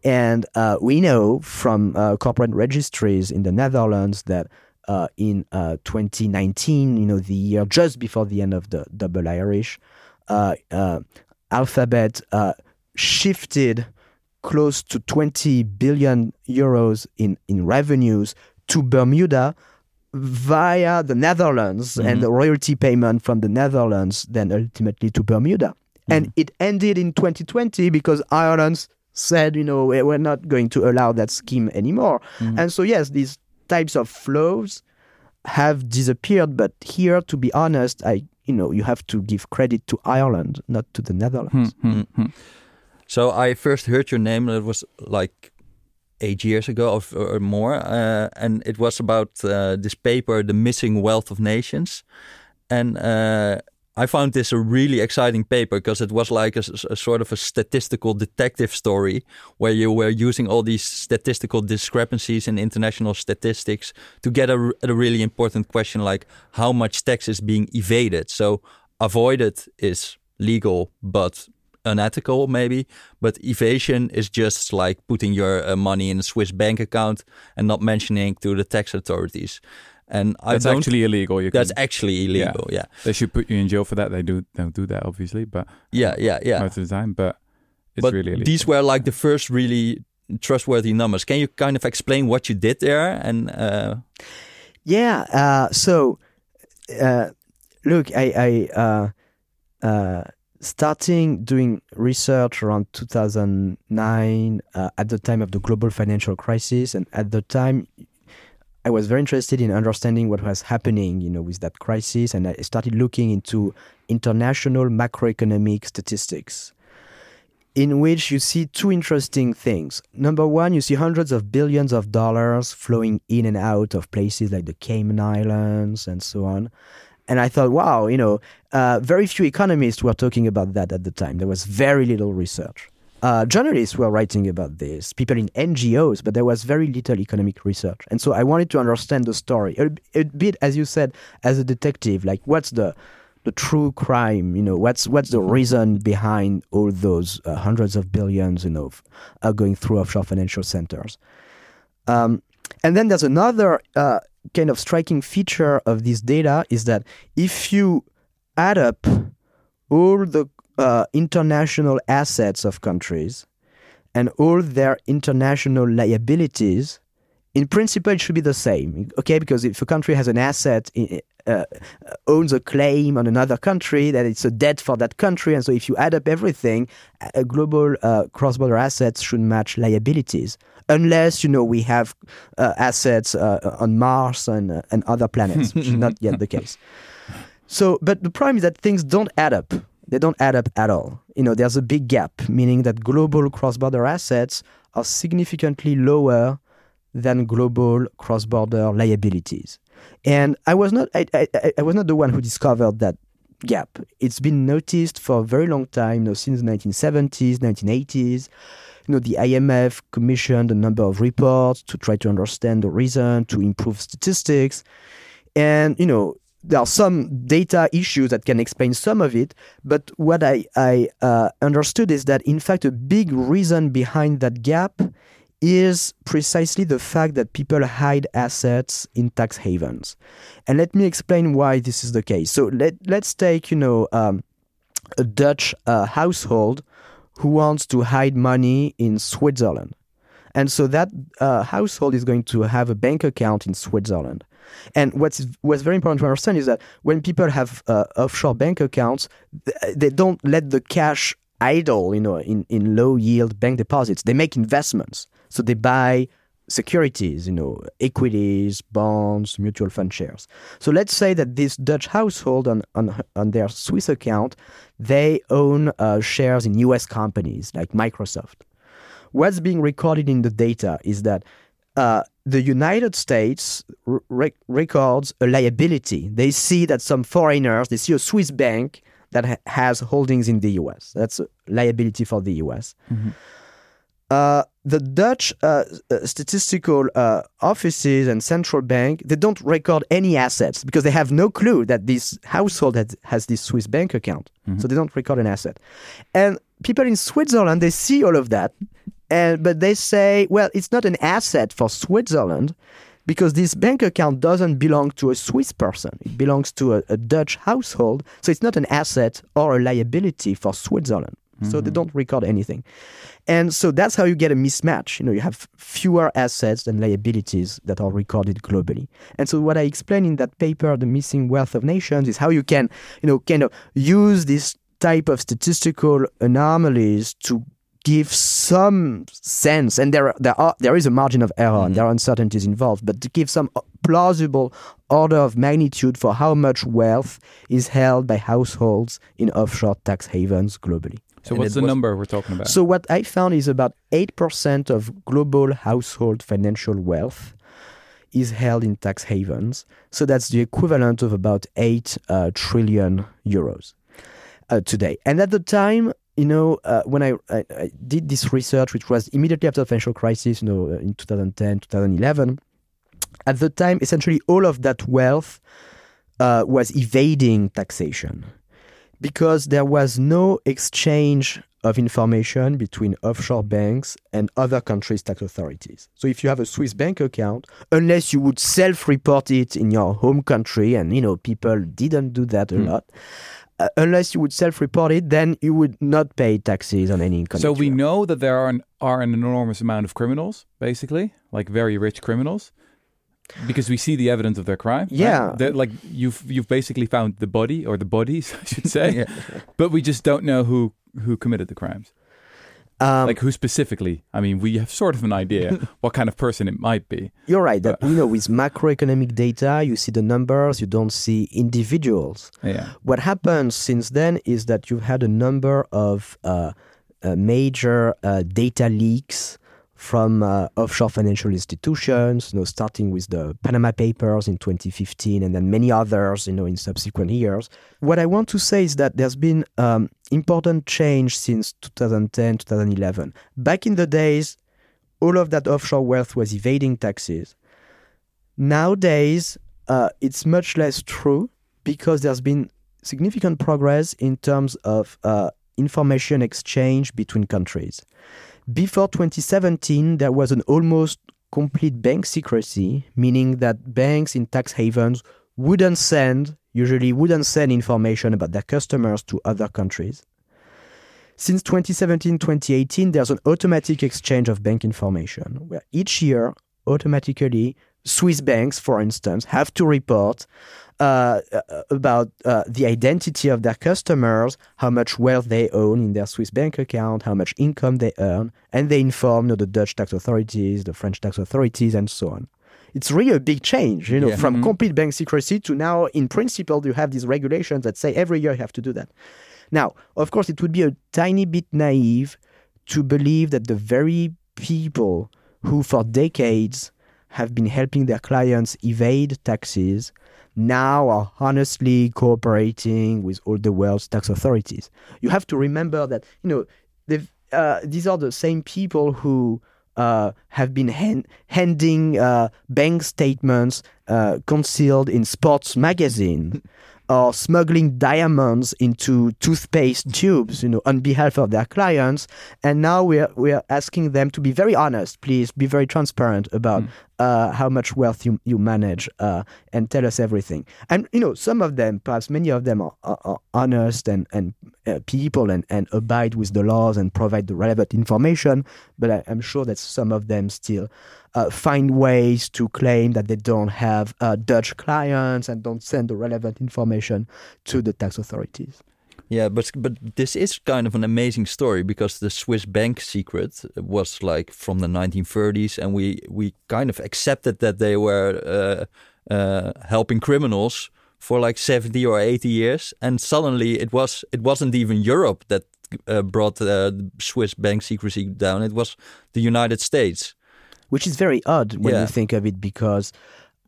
And uh, we know from uh, corporate registries in the Netherlands that uh, in uh, 2019, you know, the year just before the end of the double Irish, uh, uh, Alphabet uh, shifted close to 20 billion euros in, in revenues to Bermuda via the Netherlands and mm-hmm. the royalty payment from the Netherlands, then ultimately to Bermuda. Mm-hmm. And it ended in 2020 because Ireland said, you know, "We- we're not going to allow that scheme anymore. Mm-hmm. And so, yes, these types of flows have disappeared. But here, to be honest, I, you know, you have to give credit to Ireland, not to the Netherlands. So I first heard your name. It was like eight years ago of, or more, uh, and it was about uh, this paper, "The Missing Wealth of Nations," and uh, I found this a really exciting paper because it was like a sort of a statistical detective story where you were using all these statistical discrepancies in international statistics to get a, a really important question like how much tax is being evaded. So avoided is legal, but unethical maybe but evasion is just like putting your uh, money in a swiss bank account and not mentioning to the tax authorities and i That's don't actually illegal. You that's can, actually illegal yeah they should put you in jail for that. They do don't do that obviously, but yeah yeah yeah, most of the time. But it's but really illegal. these were like the first really trustworthy numbers can you kind of explain what you did there and uh Yeah. Uh, so, uh, look, I, I uh, uh, starting doing research around 2009 uh, at the time of the global financial crisis, and at the time. I was very interested in understanding what was happening, you know, with that crisis, and I started looking into international macroeconomic statistics in which you see two interesting things. Number one, you see hundreds of billions of dollars flowing in and out of places like the Cayman Islands and so on. And I thought, wow, you know, uh, very few economists were talking about that at the time. There was very little research. Uh, journalists were writing about this, people in NGOs, but there was very little economic research. And so I wanted to understand the story a, a bit, as you said, as a detective. Like, what's the the true crime? You know, what's what's the reason behind all those uh, hundreds of billions, you know, f- uh, going through offshore financial centers? Um, and then there's another uh, kind of striking feature of this data is that if you add up all the uh, international assets of countries and all their international liabilities, in principle, it should be the same. Okay, because if a country has an asset, uh, owns a claim on another country, that it's a debt for that country, and so if you add up everything, a global uh, cross-border assets should match liabilities, unless you know we have uh, assets uh, on Mars and uh, and other planets, which is not yet the case. So, but the problem is that things don't add up. They don't add up at all. You know, there's a big gap, meaning that global cross-border assets are significantly lower than global cross-border liabilities. And I was not I, I, I was not the one who discovered that gap. It's been noticed for a very long time, you know, since the 1970s, 1980s. You know, the IMF commissioned a number of reports to try to understand the reason, to improve statistics. And, you know, there are some data issues that can explain some of it, but what I, I uh, understood is that, in fact, a big reason behind that gap is precisely the fact that people hide assets in tax havens. And let me explain why this is the case. So let, let's take, you know, um, a Dutch uh, household who wants to hide money in Switzerland. And so that uh, household is going to have a bank account in Switzerland. And what's what's very important to understand is that when people have uh, offshore bank accounts, they don't let the cash idle, you know, in, in low yield bank deposits. They make investments. So they buy securities, you know, equities, bonds, mutual fund shares. So let's say that this Dutch household on, on, on their Swiss account, they own uh, shares in US companies like Microsoft. What's being recorded in the data is that uh, the United States re- records a liability. They see that some foreigners, they see a Swiss bank that ha- has holdings in the US. That's a liability for the US. Mm-hmm. Uh, the Dutch uh, uh, statistical uh, offices and central bank they don't record any assets because they have no clue that this household has, has this Swiss bank account, mm-hmm. so they don't record an asset. And people in Switzerland they see all of that, and but they say, well, it's not an asset for Switzerland because this bank account doesn't belong to a Swiss person; it belongs to a, a Dutch household, so it's not an asset or a liability for Switzerland. Mm-hmm. So they mm-hmm. don't record anything. And so that's how you get a mismatch. You know, you have fewer assets than liabilities that are recorded globally. And so what I explain in that paper, The Missing Wealth of Nations, is how you can, you know, kind of use this type of statistical anomalies to give some sense and there there are there is a margin of error mm-hmm. and there are uncertainties involved but to give some plausible order of magnitude for how much wealth is held by households in offshore tax havens globally so and what's the was, number we're talking about? So what I found is about 8% of global household financial wealth is held in tax havens. So that's the equivalent of about 8 uh, trillion euros uh, today. And at the time, you know, uh, when I, I, I, did this research, which was immediately after the financial crisis, you know, uh, in 2010, 2011, at the time, essentially all of that wealth uh, was evading taxation because there was no exchange of information between offshore banks and other countries' tax authorities. So if you have a Swiss bank account, unless you would self-report it in your home country, and you know people didn't do that a mm. lot. Uh, unless you would self-report it, then you would not pay taxes on any income. So we know that there are an, are an enormous amount of criminals, basically, like very rich criminals, because we see the evidence of their crime. Yeah, right? like you've you've basically found the body or the bodies, I should say, yeah. but we just don't know who who committed the crimes. Um, like who specifically? I mean, we have sort of an idea what kind of person it might be. You're right. That you know, with macroeconomic data, you see the numbers, you don't see individuals. Yeah. What happens since then is that you've had a number of uh, uh, major uh, data leaks from uh, offshore financial institutions, you know, starting with the Panama Papers in 2015 and then many others, you know, in subsequent years. What I want to say is that there's been um, important change since 2010, 2011. Back in the days, all of that offshore wealth was evading taxes. Nowadays, uh, it's much less true because there's been significant progress in terms of uh, information exchange between countries. Before 2017, there was an almost complete bank secrecy, meaning that banks in tax havens wouldn't send, usually wouldn't send information about their customers to other countries. Since 2017 2018, there's an automatic exchange of bank information where each year, automatically, Swiss banks, for instance, have to report uh, uh, about uh, the identity of their customers, how much wealth they own in their Swiss bank account, how much income they earn, and they inform you know, the Dutch tax authorities, the French tax authorities, and so on. it's really a big change, you know, Yeah. from complete bank secrecy to now, in principle, you have these regulations that say every year you have to do that. Now, of course, it would be a tiny bit naive to believe that the very people who, for decades, have been helping their clients evade taxes now are honestly cooperating with all the world's tax authorities. You have to remember that, you know, uh, these are the same people who uh, have been hand- handing uh, bank statements uh, concealed in sports magazine or smuggling diamonds into toothpaste tubes, you know, on behalf of their clients. And now we're we're asking them to be very honest, please, be very transparent about uh, how much wealth you you manage, uh, and tell us everything. And you know, some of them, perhaps many of them, are, are, are honest and and uh, people and and abide with the laws and provide the relevant information. But I, I'm sure that some of them still uh, find ways to claim that they don't have uh, Dutch clients and don't send the relevant information to the tax authorities. Yeah, but but this is kind of an amazing story because the Swiss bank secret was like from the 1930s, and we we kind of accepted that they were uh, uh, helping criminals for like 70 or 80 years, and suddenly it was it wasn't even Europe that uh, brought uh, Swiss bank secrecy down; it was the United States. Which is very odd when Yeah. you think of it because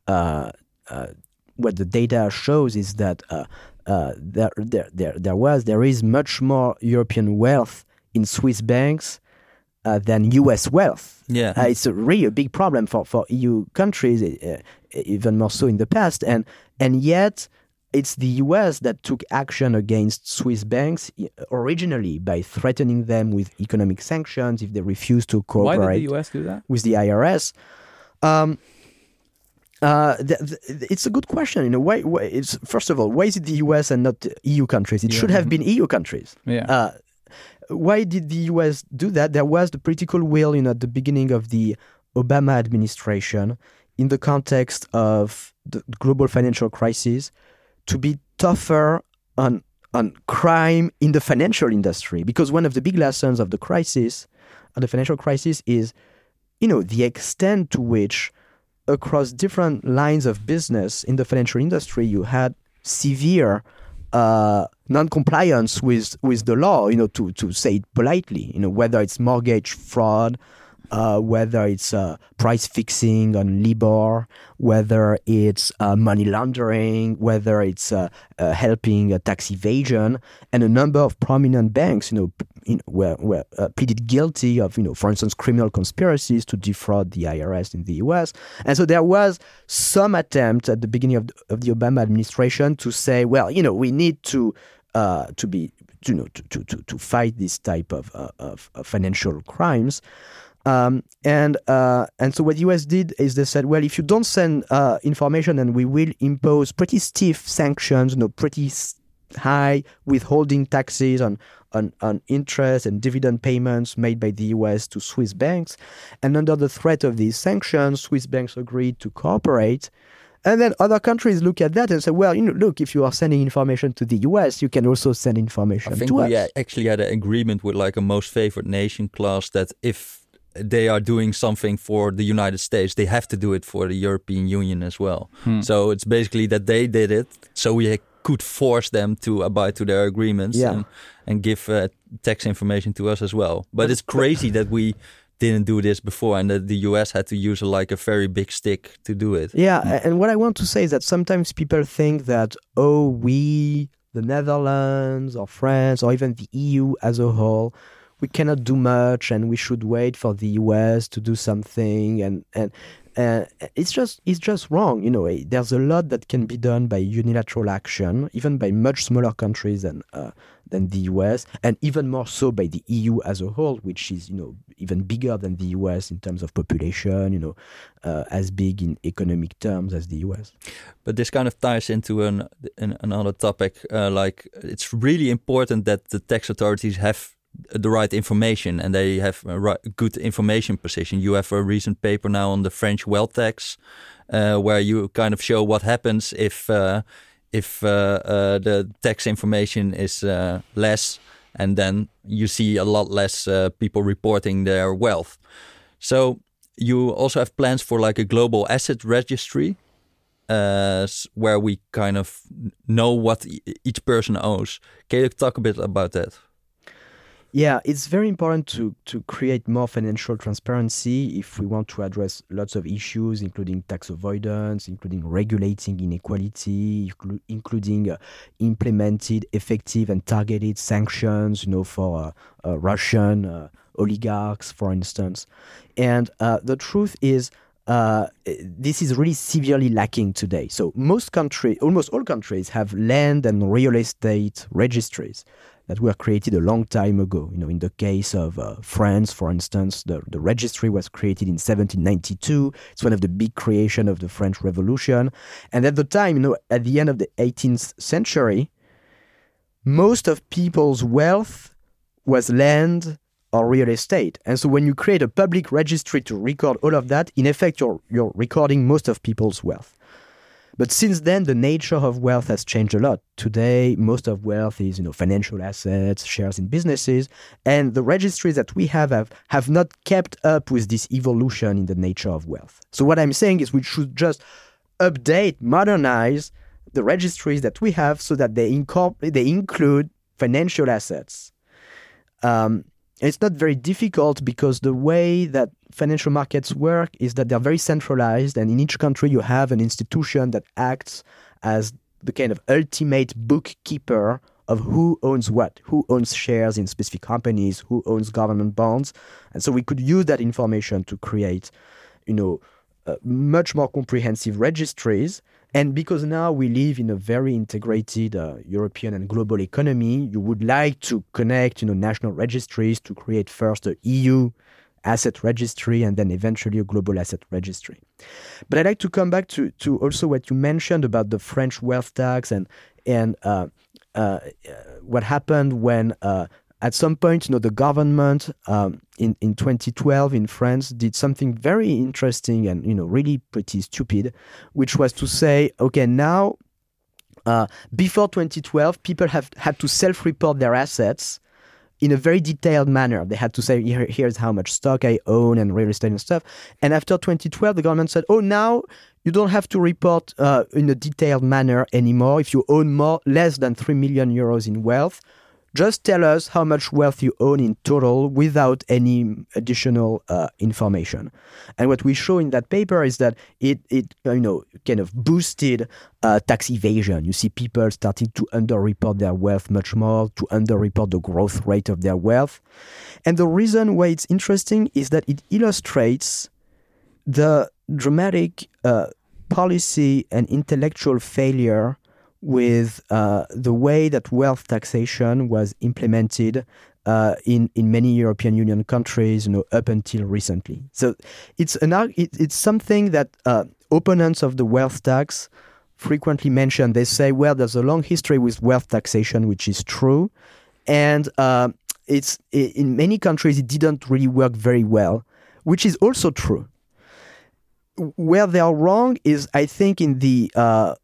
uh, uh, what the data shows is that uh, uh, there, there, there, there was there is much more European wealth in Swiss banks uh, than U.S. wealth. Yeah. Uh, it's a really a big problem for, for EU countries, uh, even more so in the past, and and yet it's the U.S. that took action against Swiss banks originally by threatening them with economic sanctions if they refused to cooperate. Why did the US do that? with the IRS. Um, uh, it's a good question. You know, why, why? It's first of all, why is it the US and not EU countries? It should have been EU countries. Yeah. Uh, why did the US do that? There was the political will, you know, at the beginning of the Obama administration, in the context of the global financial crisis, to be tougher on on crime in the financial industry. Because one of the big lessons of the crisis, of the financial crisis, is, you know, the extent to which across different lines of business in the financial industry, you had severe uh, non-compliance with with the law. You know, to to say it politely. You know, whether it's mortgage fraud, uh, whether it's uh, price fixing on Libor, whether it's uh, money laundering, whether it's uh, uh, helping tax evasion, and a number of prominent banks, you know, were, uh, pleaded guilty of, you know, for instance, criminal conspiracies to defraud the IRS in the U.S. And so there was some attempt at the beginning of the, of the Obama administration to say, well, you know, we need to to be, you know, to, to, to, fight this type of, of, of financial crimes. Um, and uh, and so what the US did is they said, well, if you don't send uh, information, then we will impose pretty stiff sanctions, you know, pretty high withholding taxes on, on on interest and dividend payments made by the US to Swiss banks. And under the threat of these sanctions, Swiss banks agreed to cooperate. And then other countries look at that and say, well, you know, look, if you are sending information to the US, you can also send information I think to we us. actually had an agreement with like a most favored nation clause that if they are doing something for the United States, they have to do it for the European Union as well. Hmm. So it's basically that they did it, so we could force them to abide to their agreements Yeah. and, and give uh, tax information to us as well. But it's crazy that we didn't do this before and that the US had to use like a very big stick to do it. Yeah, a- and what I want to say is that sometimes people think that oh, we, the Netherlands or France or even the EU as a whole, we cannot do much, and we should wait for the US to do something, and and. Uh, it's just it's just wrong, you know. eh, There's a lot that can be done by unilateral action, even by much smaller countries than uh, than the US, and even more so by the EU as a whole, which is you know even bigger than the US in terms of population, you know, uh, as big in economic terms as the US. But this kind of ties into an, an another topic. Uh, like it's really important that the tax authorities have the right information and they have a right, good information position. You have a recent paper now on the French wealth tax, uh, where you kind of show what happens if uh, if uh, uh, the tax information is uh, less, and then you see a lot less uh, people reporting their wealth. So you also have plans for like a global asset registry, where we kind of know what each person owns. Can you talk a bit about that? Yeah, it's very important to, to create more financial transparency if we want to address lots of issues, including tax avoidance, including regulating inequality, including uh, implemented effective and targeted sanctions, you know, for uh, uh, Russian uh, oligarchs, for instance. And uh, the truth is, uh, this is really severely lacking today. So most countries, almost all countries, have land and real estate registries that were created a long time ago. You know, in the case of uh, France, for instance, the, the registry was created in 1792. It's one of the big creation of the French Revolution. And at the time, you know, at the end of the 18th century, most of people's wealth was land or real estate. And so when you create a public registry to record all of that, in effect, you're, you're recording most of people's wealth. But since then, the nature of wealth has changed a lot. Today, most of wealth is, you know, financial assets, shares in businesses, and the registries that we have, have have not kept up with this evolution in the nature of wealth. So what I'm saying is we should just update, modernize the registries that we have so that they incorporate, they include financial assets. Um, it's not very difficult because the way that financial markets work is that they're very centralized, and in each country you have an institution that acts as the kind of ultimate bookkeeper of who owns what, who owns shares in specific companies, who owns government bonds, and so we could use that information to create, you know, uh, much more comprehensive registries. And because now we live in a very integrated uh, European and global economy, you would like to connect, you know, national registries to create first a EU asset registry and then eventually a global asset registry. But I'd like to come back to, to also what you mentioned about the French wealth tax and and uh, uh, what happened when uh, at some point, you know, the government um, in in 2012 in France did something very interesting and you know really pretty stupid, which was to say, okay, now uh, before 2012, people have had to self-report their assets in a very detailed manner. They had to say, Here, here's how much stock I own and real estate and stuff. And after 2012, the government said, oh, now you don't have to report uh, in a detailed manner anymore. If you own more, less than 3 million euros in wealth, just tell us how much wealth you own in total without any additional uh, information. And what we show in that paper is that it, it you know, kind of boosted uh, tax evasion. You see people starting to underreport their wealth much more, to underreport the growth rate of their wealth. And the reason why it's interesting is that it illustrates the dramatic uh, policy and intellectual failure with uh, the way that wealth taxation was implemented uh, in in many European Union countries, you know, up until recently. So it's an it, it's something that uh, opponents of the wealth tax frequently mention. They say, well, there's a long history with wealth taxation, which is true, and uh, it's in many countries it didn't really work very well, which is also true. Where they are wrong is, I think, in the uh,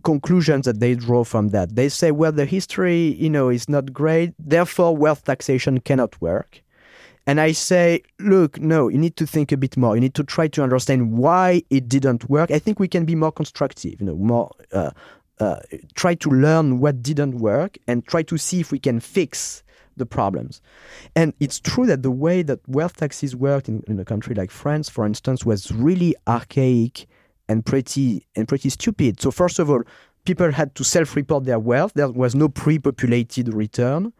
conclusions that they draw from that. They say, well, the history, you know, is not great, therefore wealth taxation cannot work. And I say, look, no, you need to think a bit more. You need to try to understand why it didn't work. I think we can be more constructive, you know, more uh, uh, try to learn what didn't work and try to see if we can fix the problems. And it's true that the way that wealth taxes worked in, in a country like France, for instance, was really archaic and pretty and pretty stupid. So first of all, people had to self-report their wealth. There was no pre-populated return.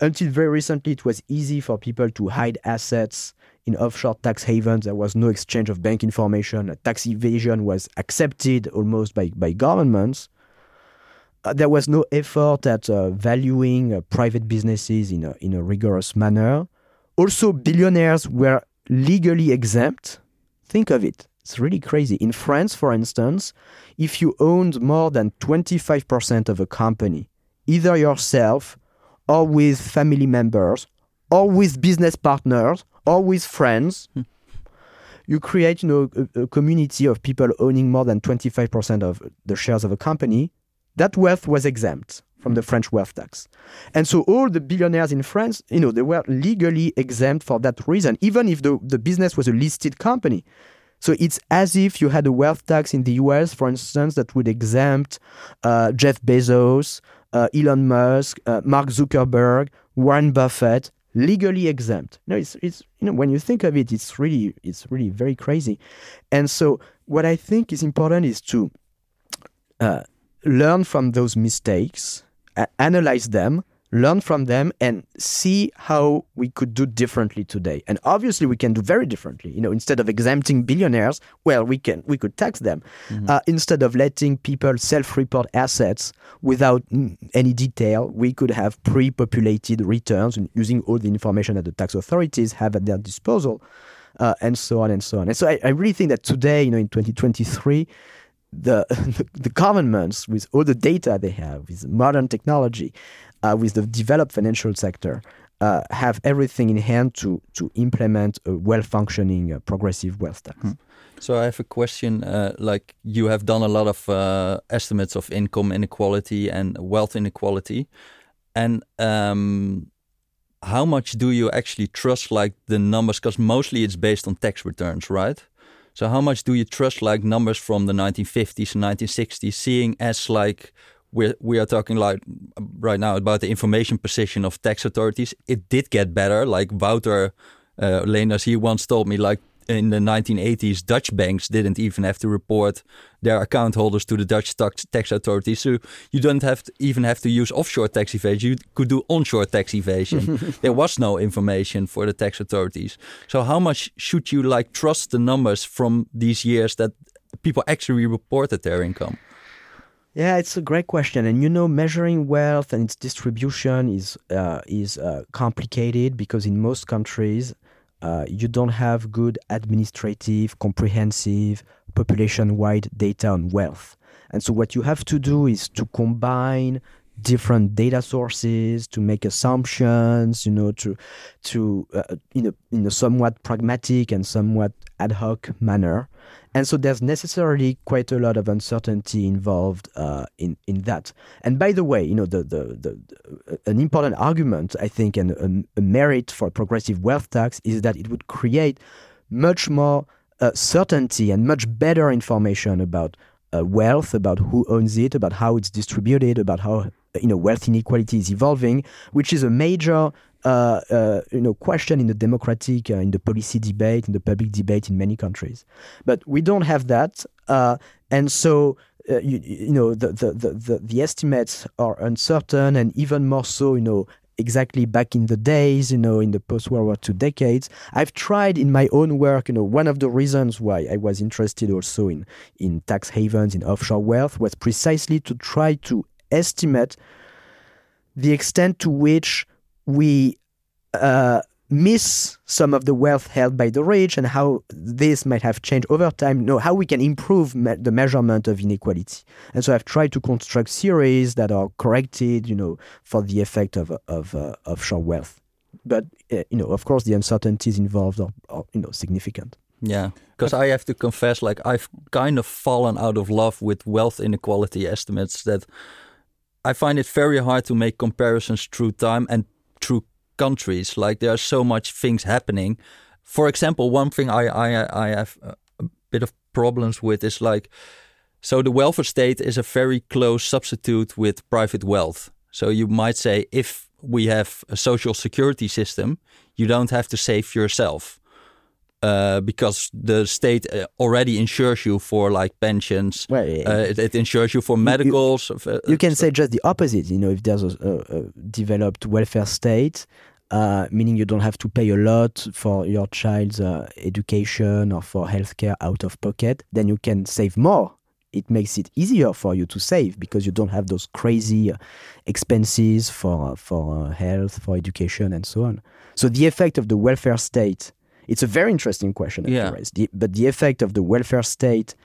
Until very recently, it was easy for people to hide assets in offshore tax havens. There was no exchange of bank information. Tax evasion was accepted almost by, by governments. Uh, there was no effort at uh, valuing uh, private businesses in a, in a rigorous manner. Also, billionaires were legally exempt. Think of it. It's really crazy. In France, for instance, if you owned more than 25% of a company, either yourself or with family members or with business partners or with friends, hmm. you create you know, a, a community of people owning more than 25% of the shares of a company. that wealth was exempt from the hmm. French wealth tax. And so all the billionaires in France, you know, they were legally exempt for that reason, even if the, the business was a listed company. So it's as if you had a wealth tax in the US, for instance, that would exempt uh, Jeff Bezos, uh, Elon Musk, uh, Mark Zuckerberg, Warren Buffett, legally exempt. No, it's it's you know when you think of it, it's really it's really very crazy. And so what I think is important is to uh, learn from those mistakes analyze them, learn from them, and see how we could do differently today. And obviously, we can do very differently. You know, instead of exempting billionaires, well, we can we could tax them. Mm-hmm. Uh, instead of letting people self-report assets without mm, any detail, we could have pre-populated returns and using all the information that the tax authorities have at their disposal. Uh, and so on and so on. And so I, I really think that today, you know, in 2023, the, the, governments with all the data they have, with modern technology, uh, with the developed financial sector, uh, have everything in hand to to implement a well functioning uh, progressive wealth tax. Hmm. So I have a question. Uh, like you have done a lot of uh, estimates of income inequality and wealth inequality, and um, how much do you actually trust like the numbers? Because mostly it's based on tax returns, right? So how much do you trust like numbers from the 1950s and 1960s, seeing as like we we are talking like right now about the information position of tax authorities. It did get better. Like Wouter uh, Leenders, he once told me like in the 1980s, Dutch banks didn't even have to report their account holders to the Dutch tax, tax authorities. So you don't have to even have to use offshore tax evasion. You could do onshore tax evasion. there was no information for the tax authorities. So how much should you like trust the numbers from these years that people actually reported their income? Yeah, it's a great question, and you know, measuring wealth and its distribution is uh, is uh, complicated because in most countries uh, you don't have good administrative, comprehensive, population wide data on wealth. And so, what you have to do is to combine different data sources to make assumptions you know to to uh, in a in a somewhat pragmatic and somewhat ad hoc manner and so there's necessarily quite a lot of uncertainty involved uh, in in that. And by the way, you know the the, the, the an important argument I think and a, a, merit for progressive wealth tax is that it would create much more uh, certainty and much better information about uh, wealth, about who owns it, about how it's distributed, about how you know wealth inequality is evolving, which is a major uh, uh, you know, question in the democratic, uh, in the policy debate, in the public debate in many countries. But we don't have that, uh, and so you, you, know the, the, the, the, estimates are uncertain, and even more so, you know. Exactly back in the days, you know, in the post World War II decades, I've tried in my own work. You know, one of the reasons why I was interested also in in tax havens, in offshore wealth, was precisely to try to estimate the extent to which we uh, miss some of the wealth held by the rich and how this might have changed over time. No, how we can improve me- the measurement of inequality. And so I've tried to construct series that are corrected, you know, for the effect of of uh, offshore wealth. But uh, you know, of course, the uncertainties involved are, are you know significant. Yeah, because I have to confess, like I've kind of fallen out of love with wealth inequality estimates. That I find it very hard to make comparisons through time and through countries. Like there are so much things happening. For example, one thing I I I have a bit of problems with is like, so the welfare state is a very close substitute with private wealth. So you might say if we have a social security system, you don't have to save yourself. Uh, because the state uh, already insures you for like pensions. Well, uh, it, it, insures you for medicals. You, you, you can say just the opposite. You know, if there's a, a developed welfare state, uh, meaning you don't have to pay a lot for your child's uh, education or for healthcare out of pocket, then you can save more. It makes it easier for you to save because you don't have those crazy uh, expenses for uh, for uh, health, for education, and so on. So the effect of the welfare state, it's a very interesting question. Yeah. The, but the effect of the welfare state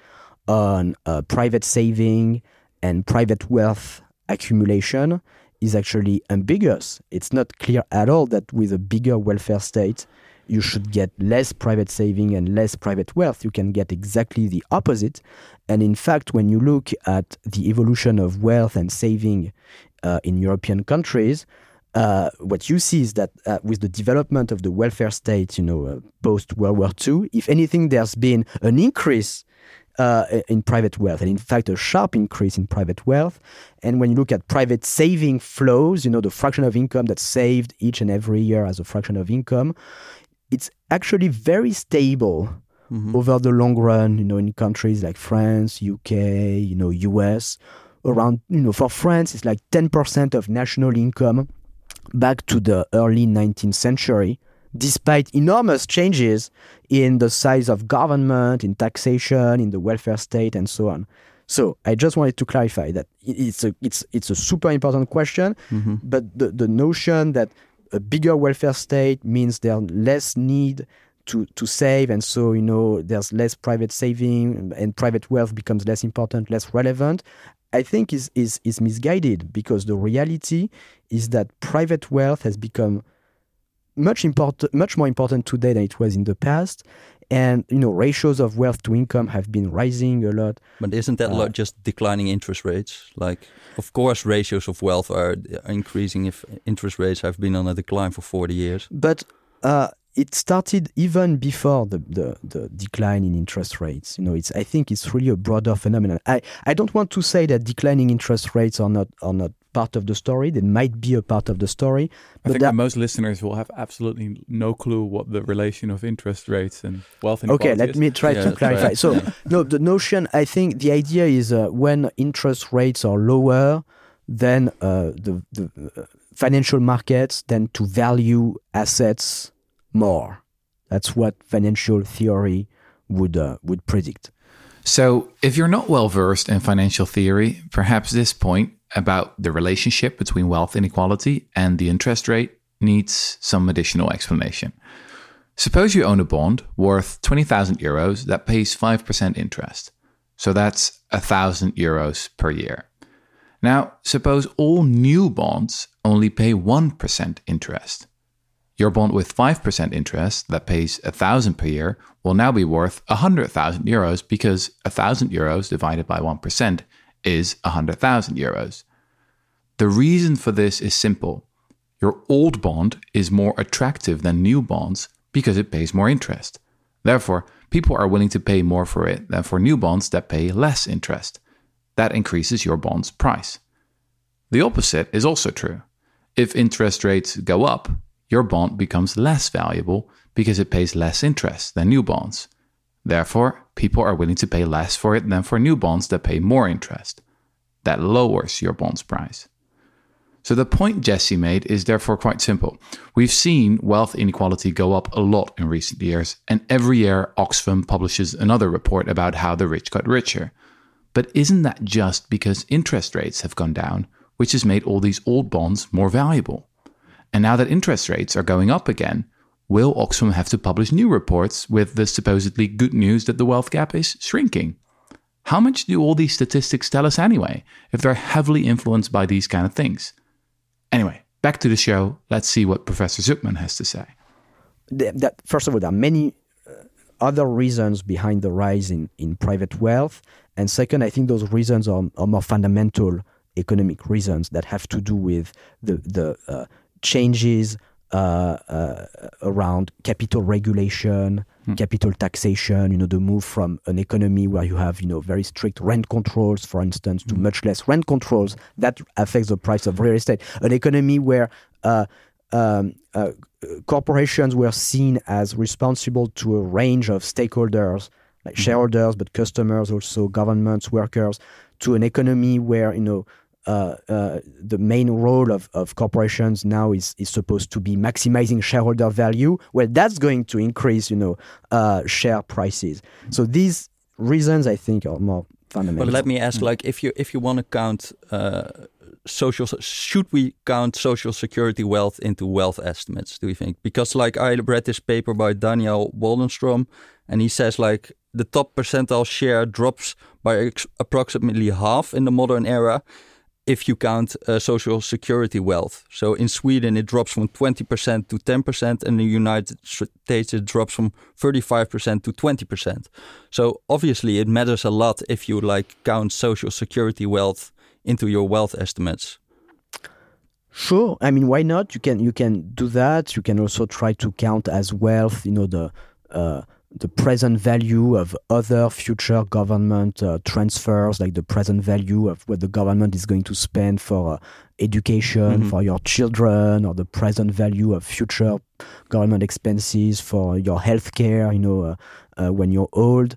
on uh, private saving and private wealth accumulation is actually ambiguous. It's not clear at all that with a bigger welfare state, you should get less private saving and less private wealth. You can get exactly the opposite. And in fact, when you look at the evolution of wealth and saving uh, in European countries, uh, what you see is that uh, with the development of the welfare state, you know, uh, post World War II, if anything, there's been an increase uh, in private wealth, and in fact, a sharp increase in private wealth. And when you look at private saving flows, you know, the fraction of income that's saved each and every year as a fraction of income, it's actually very stable mm-hmm. over the long run. You know, in countries like France, UK, you know, US, around you know, for France, it's like ten percent of national income back to the early 19th century, despite enormous changes in the size of government, in taxation, in the welfare state, and so on. So I just wanted to clarify that it's a it's it's a super important question, mm-hmm. but the, the notion that a bigger welfare state means there's less need to to save, and so you know there's less private saving and private wealth becomes less important, less relevant. I think is is is misguided because the reality is that private wealth has become much important, much more important today than it was in the past. And you know, ratios of wealth to income have been rising a lot. But isn't that uh, just declining interest rates? Like, of course, ratios of wealth are increasing if interest rates have been on a decline for forty years. But uh, it started even before the, the, the, decline in interest rates. You know, it's I think it's really a broader phenomenon. I, I don't want to say that declining interest rates are not are not part of the story. They might be a part of the story. I think that most listeners will have absolutely no clue what the relation of interest rates and wealth inequality Okay, let is. me try yeah, to clarify. Right. So, yeah. no, the notion, I think the idea is uh, when interest rates are lower, then uh, the, the uh, financial markets tend to value assets more. That's what financial theory would uh, would predict. So, if you're not well versed in financial theory, perhaps this point about the relationship between wealth inequality and the interest rate needs some additional explanation. Suppose you own a bond worth 20,000 euros that pays 5% interest. So that's 1,000 euros per year. Now, suppose all new bonds only pay 1% interest. Your bond with 5% interest that pays 1,000 per year will now be worth 100,000 euros because 1,000 euros divided by 1% is 100,000 euros. The reason for this is simple. Your old bond is more attractive than new bonds because it pays more interest. Therefore, people are willing to pay more for it than for new bonds that pay less interest. That increases your bond's price. The opposite is also true. If interest rates go up, your bond becomes less valuable because it pays less interest than new bonds. Therefore, people are willing to pay less for it than for new bonds that pay more interest. That lowers your bond's price. So the point Jesse made is therefore quite simple. We've seen wealth inequality go up a lot in recent years, and every year Oxfam publishes another report about how the rich got richer. But isn't that just because interest rates have gone down, which has made all these old bonds more valuable? And now that interest rates are going up again, will Oxfam have to publish new reports with the supposedly good news that the wealth gap is shrinking? How much do all these statistics tell us anyway, if they're heavily influenced by these kind of things? Anyway, back to the show. Let's see what Professor Zucman has to say. That, first of all, there are many uh, other reasons behind the rise in, in private wealth. And second, I think those reasons are, are more fundamental economic reasons that have to do with the, the uh, changes uh, uh, around capital regulation, hmm. capital taxation. You know, the move from an economy where you have you know very strict rent controls, for instance, to hmm. much less rent controls that affects the price of real estate. An economy where uh, um, uh, corporations were seen as responsible to a range of stakeholders, like hmm. shareholders, but customers also, governments, workers, to an economy where you know uh, uh, the main role of, of corporations now is, is supposed to be maximizing shareholder value. Well, that's going to increase, you know, uh, share prices. So these reasons, I think, are more fundamental. But let me ask, like, if you if you want to count uh, social, should we count social security wealth into wealth estimates? Do you think? Because, like, I read this paper by Daniel Waldenstrom, and he says like the top percentile share drops by approximately half in the modern era if you count uh, social security wealth. So in Sweden, it drops from 20% to 10%, and in the United States, it drops from 35% to 20%. So obviously, it matters a lot if you like count social security wealth into your wealth estimates. Sure. I mean, why not? You can you can do that. You can also try to count as wealth. You know the uh, the present value of other future government uh, transfers, like the present value of what the government is going to spend for uh, education mm-hmm. for your children, or the present value of future government expenses for your healthcare. You know, uh, uh, when you're old,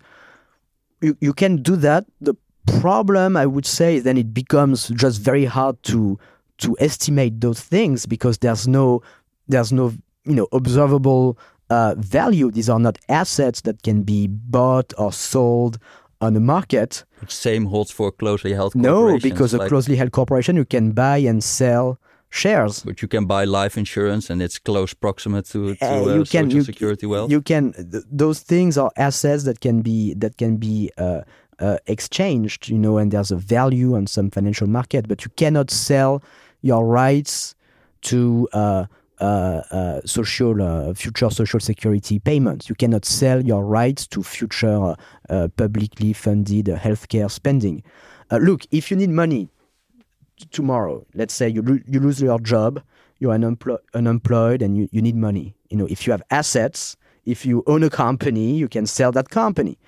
you you can do that. The problem, I would say, then it becomes just very hard to to estimate those things because there's no there's no you know observable uh, value. These are not assets that can be bought or sold on the market. Same holds for closely held No, because like, a closely held corporation you can buy and sell shares. But you can buy life insurance, and it's close proximate to, to uh, you uh, can, social you, security wealth. You can. Th- those things are assets that can be that can be. Uh, uh, exchanged, you know, and there's a value on some financial market, but you cannot sell your rights to uh, Uh, uh, social uh, future social security payments. You cannot sell your rights to future uh, publicly funded healthcare spending. look, if you need money tomorrow, let's say you lo- you lose your job, you're unemplo- unemployed, and you, you need money. You know, if you have assets, if you own a company, you can sell that company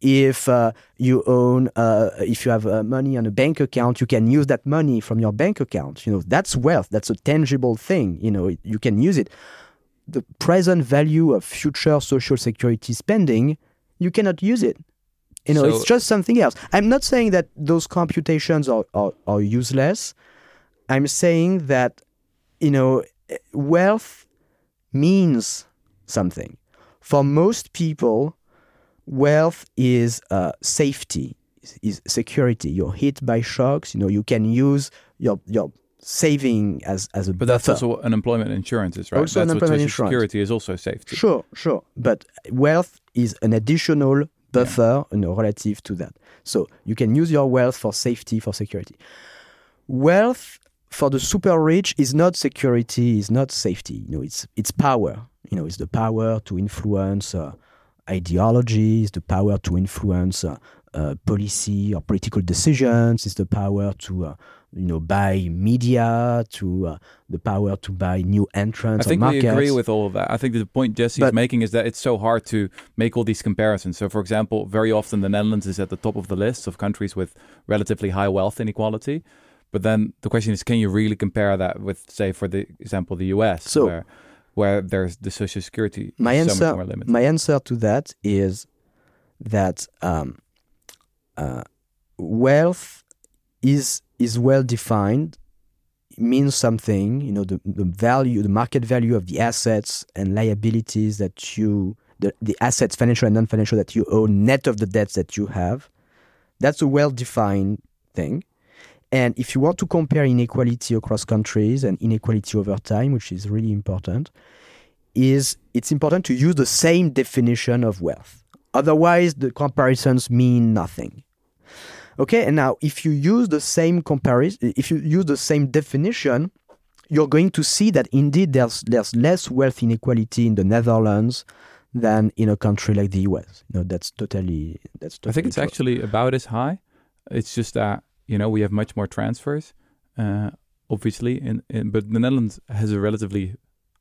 if uh, you own uh, if you have uh, money on a bank account you can use that money from your bank account. You know that's wealth. That's a tangible thing. You know you can use it. The present value of future social security spending you cannot use it. You know so, it's just something else. I'm not saying that those computations are, are, are useless. I'm saying that you know wealth means something. For most people wealth is uh, safety, is, security. You're hit by shocks. You know, you can use your your saving as as a. But that's buffer. also unemployment insurance is right. Also that's unemployment insurance. Security is also safety. Sure, sure. But wealth is an additional buffer, yeah. you know, relative to that. So you can use your wealth for safety, for security. Wealth for the super rich is not security, is not safety. You know, it's it's power. You know, it's the power to influence. Uh, ideologies, the power to influence uh, uh, policy or political decisions, it's the power to uh, you know buy media, to uh, the power to buy new entrants. I think we agree with all of that. I think the point Jesse is making is that it's so hard to make all these comparisons. So, for example, very often the Netherlands is at the top of the list of countries with relatively high wealth inequality. But then the question is, can you really compare that with, say, for the example, the U.S., so, where where there's the social security my answer, so more limited. My answer to that is that um, uh, wealth is is well defined means something you know the, the value the market value of the assets and liabilities that you the, the assets financial and non-financial that you own net of the debts that you have that's a well defined thing and if you want to compare inequality across countries and inequality over time, which is really important, is it's important to use the same definition of wealth. Otherwise, the comparisons mean nothing. Okay, and now if you use the same comparison, if you use the same definition, you're going to see that indeed there's there's less wealth inequality in the Netherlands than in a country like the US. No, that's totally that's. Totally I think it's true. actually about as high. It's just that you know, we have much more transfers, uh, obviously, in, in, but the Netherlands has a relatively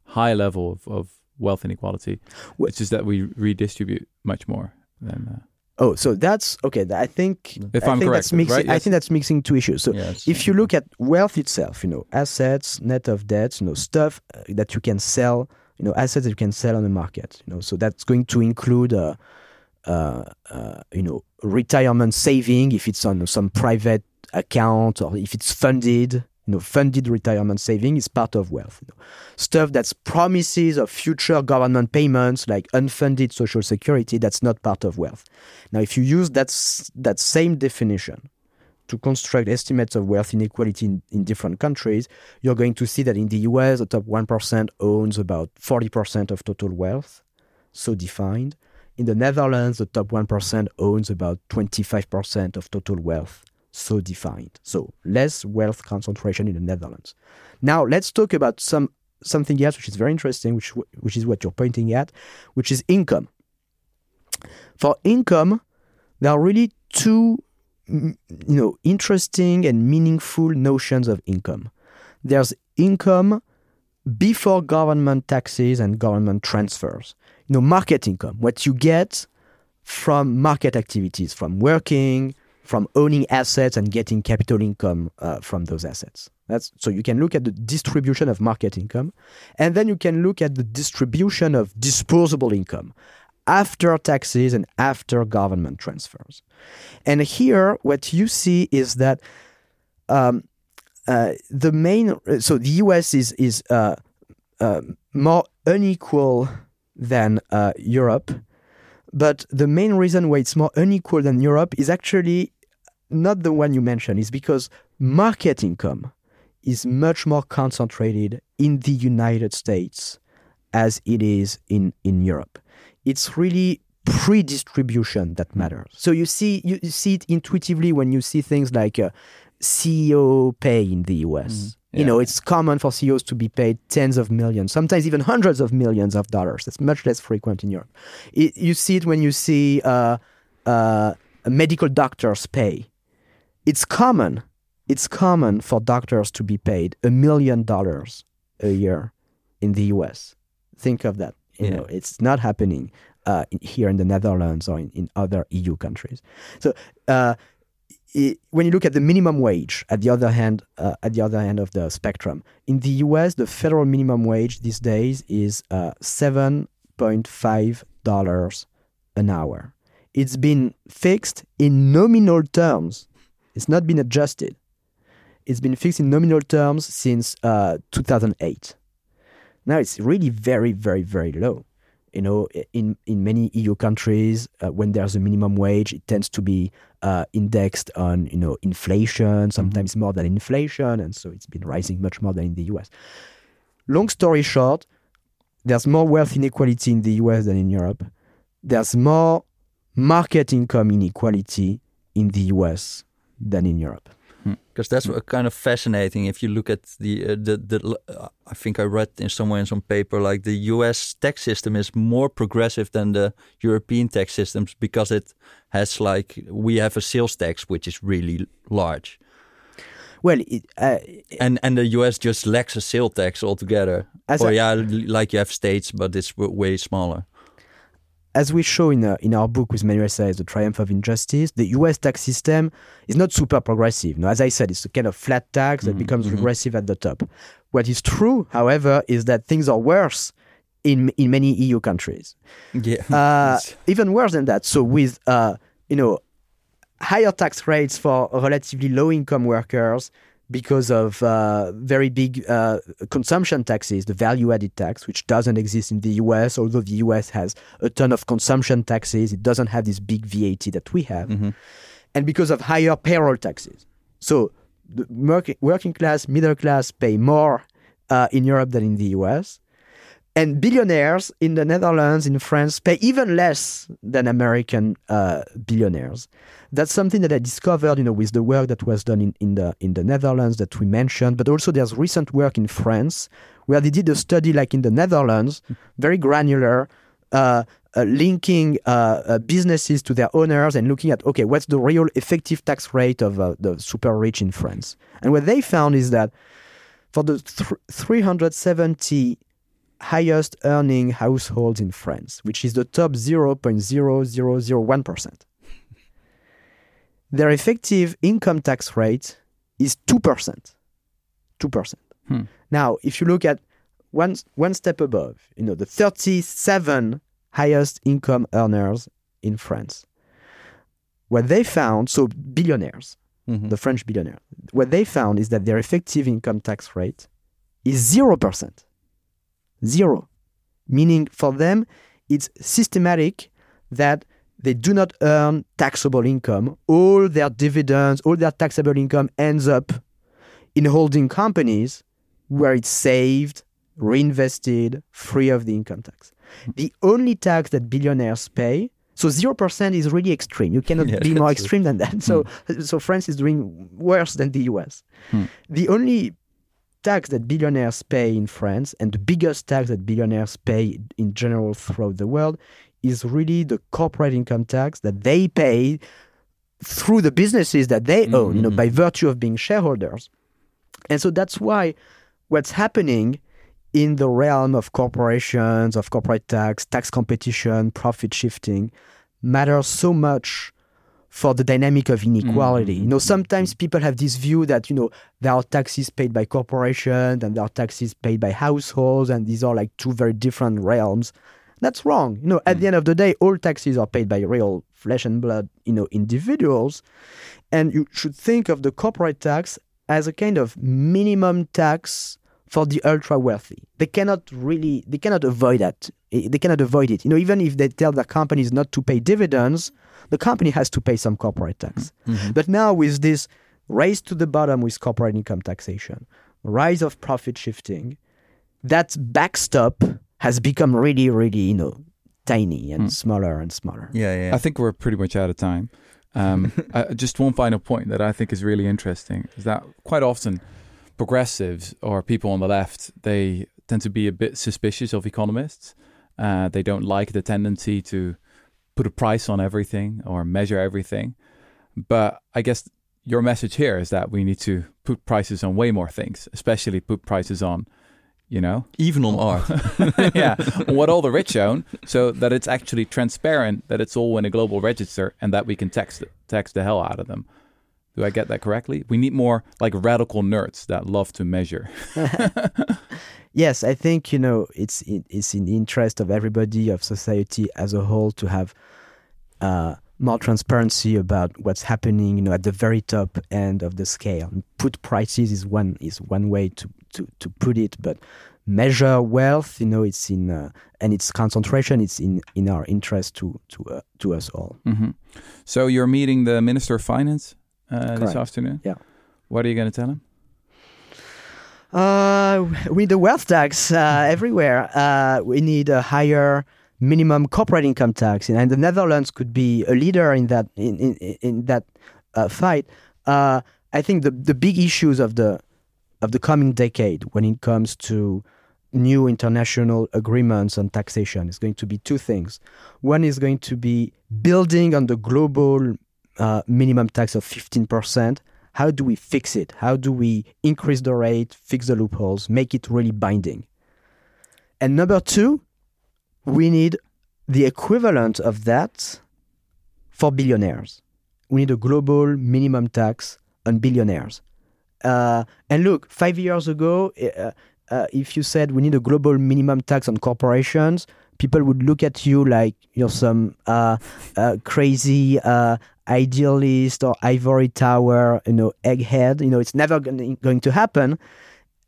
high level of, of wealth inequality. It's just that we redistribute much more than. Uh, Oh, so that's okay. I think if I am think correct, that's mixing, right? yes. I think that's mixing two issues. So yes. if you look at wealth itself, you know, assets, net of debts, you know, stuff uh, that you can sell, you know, assets that you can sell on the market, you know, so that's going to include, uh, uh, uh you know, retirement saving if it's on some private account or if it's funded, you know, funded retirement saving is part of wealth. You know. Stuff that's promises of future government payments, like unfunded social security, that's not part of wealth. Now, if you use that, that same definition to construct estimates of wealth inequality in, in different countries, you're going to see that in the US, the top 1% owns about 40% of total wealth, so defined. In the Netherlands, the top 1% owns about 25% of total wealth so defined. So less wealth concentration in the Netherlands. Now let's talk about some something else which is very interesting, which which is what you're pointing at, which is income. For income, there are really two you know interesting and meaningful notions of income. There's income before government taxes and government transfers. You know, market income, what you get from market activities, from working, from owning assets and getting capital income uh, from those assets. That's so you can look at the distribution of market income, and then you can look at the distribution of disposable income after taxes and after government transfers. And here, what you see is that um, uh, the main so the U.S. is is uh, uh, more unequal than uh, Europe. But the main reason why it's more unequal than Europe is actually not the one you mentioned, is because market income is much more concentrated in the United States as it is in, in Europe. It's really pre-distribution that matters. So you see you, you see it intuitively when you see things like uh, CEO pay in the US. Mm. Yeah. You know, it's common for CEOs to be paid tens of millions, sometimes even hundreds of millions of dollars. That's much less frequent in Europe. It, you see it when you see uh, uh, medical doctors pay. It's common. It's common for doctors to be paid a million dollars a year in the US. Think of that. You yeah. know, it's not happening uh, here in the Netherlands or in, in other EU countries. So uh, it, when you look at the minimum wage, at the other hand, uh, at the other end of the spectrum, in the U.S., the federal minimum wage these days is uh, seven point five dollars an hour. It's been fixed in nominal terms. It's not been adjusted. It's been fixed in nominal terms since uh, 2008. Now it's really very, very, very low you know, in, in many EU countries, uh, when there's a minimum wage, it tends to be uh, indexed on, you know, inflation, mm-hmm. sometimes mm-hmm. more than inflation. And so it's been rising much more than in the US. Long story short, there's more wealth inequality in the US than in Europe. There's more market income inequality in the US than in Europe because that's kind of fascinating. If you look at the uh, the the, uh, I think I read in somewhere in some paper like the U.S. tax system is more progressive than the European tax systems because it has like we have a sales tax which is really large. Well, it, uh, and and the U.S. just lacks a sales tax altogether. or a, yeah, like you have states, but it's way smaller as we show in, uh, in our book with Manuel Saez, The Triumph of Injustice, the US tax system is not super progressive. Now, as I said, it's a kind of flat tax that mm-hmm. becomes mm-hmm. regressive at the top. What is true, however, is that things are worse in in many EU countries. Yeah. Uh, even worse than that. So with uh, you know higher tax rates for relatively low income workers, because of uh, very big uh, consumption taxes, the value added tax, which doesn't exist in the US, although the US has a ton of consumption taxes, it doesn't have this big VAT that we have. Mm-hmm. And because of higher payroll taxes. So the working class, middle class pay more uh, in Europe than in the US. And billionaires in the Netherlands, in France, pay even less than American uh, billionaires that's something that I discovered, you know, with the work that was done in, in the in the Netherlands that we mentioned, but also there's recent work in France where they did a study like in the Netherlands, very granular, uh, uh, linking uh, uh businesses to their owners and looking at okay, what's the real effective tax rate of uh, the super rich in France? And what they found is that for the th- 370 highest earning households in France, which is the top 0.0001%, their effective income tax rate is 2%. 2%. Hmm. Now, if you look at one, one step above, you know, the 37 highest income earners in France, what they found, so billionaires, mm-hmm. the French billionaires, what they found is that their effective income tax rate is 0%. Zero. Meaning for them, it's systematic that they do not earn taxable income. All their dividends, all their taxable income ends up in holding companies where it's saved, reinvested, free of the income tax. The only tax that billionaires pay, So zero percent is really extreme. You cannot Yeah, be more extreme than that. So so France is doing worse than the US. Hmm. The only tax that billionaires pay in France and the biggest tax that billionaires pay in general throughout the world is really the corporate income tax that they pay through the businesses that they mm-hmm, own, you know, mm-hmm. by virtue of being shareholders. And so that's why what's happening in the realm of corporations, of corporate tax, tax competition, profit shifting matters so much for the dynamic of inequality. You know, sometimes people have this view that, you know, there are taxes paid by corporations and there are taxes paid by households, and these are like two very different realms. That's wrong. You know, at the end of the day, all taxes are paid by real flesh and blood, you know, individuals. And you should think of the corporate tax as a kind of minimum tax for the ultra wealthy. They cannot really, they cannot avoid that. Eh, They cannot avoid it. You know, even if they tell their companies not to pay dividends, the company has to pay some corporate tax. But now with this race to the bottom with corporate income taxation, rise of profit shifting, that backstop has become really, really, you know, tiny and smaller and smaller. Yeah, yeah. I think we're pretty much out of time. Um, uh, just one final point that I think is really interesting is that quite often progressives or people on the left they tend to be a bit suspicious of economists. Uh, they don't like the tendency to put a price on everything or measure everything. But I guess your message here is that we need to put prices on way more things, especially put prices on, you know, Even on art. yeah, what all the rich own, so that it's actually transparent, that it's all in a global register, and that we can tax tax the hell out of them. Do I get that correctly? We need more like radical nerds that love to measure. Yes, I think you know it's in, it's in the interest of everybody of society as a whole to have uh, more transparency about what's happening. You know, at the very top end of the scale. Put prices is one is one way to to, to put it, but measure wealth. You know, it's in uh, and its concentration. It's in in our interest to to uh, to us all. hmm So you're meeting the Minister of Finance this afternoon. Yeah. What are you going to tell him? Uh, we need a wealth tax uh, everywhere. Uh, we need a higher minimum corporate income tax, and the Netherlands could be a leader in that in in, in that uh, fight. Uh, I think the the big issues of the of the coming decade when it comes to new international agreements on taxation is going to be two things. One is going to be building on the global uh, minimum tax of 15%. How do we fix it? How do we increase the rate, fix the loopholes, make it really binding? And number two, we need the equivalent of that for billionaires. We need a global minimum tax on billionaires. Uh, and look, five years ago, uh, uh, if you said we need a global minimum tax on corporations, people would look at you like you're some uh, uh, crazy uh, idealist or ivory tower, you know, egghead. You know, it's never gonna, going to happen.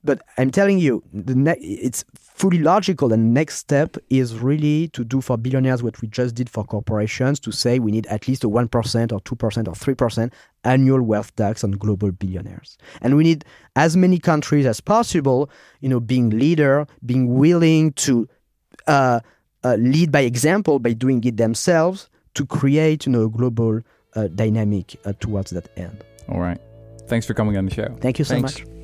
But I'm telling you, the ne- it's fully logical. And the next step is really to do for billionaires what we just did for corporations to say we need at least a 1% or 2% or 3% annual wealth tax on global billionaires. And we need as many countries as possible, you know, being leader, being willing to uh, uh, lead by example by doing it themselves to create, you know, a global dynamic uh, towards that end. All right. Thanks for coming on the show. Thank you so Thanks. much.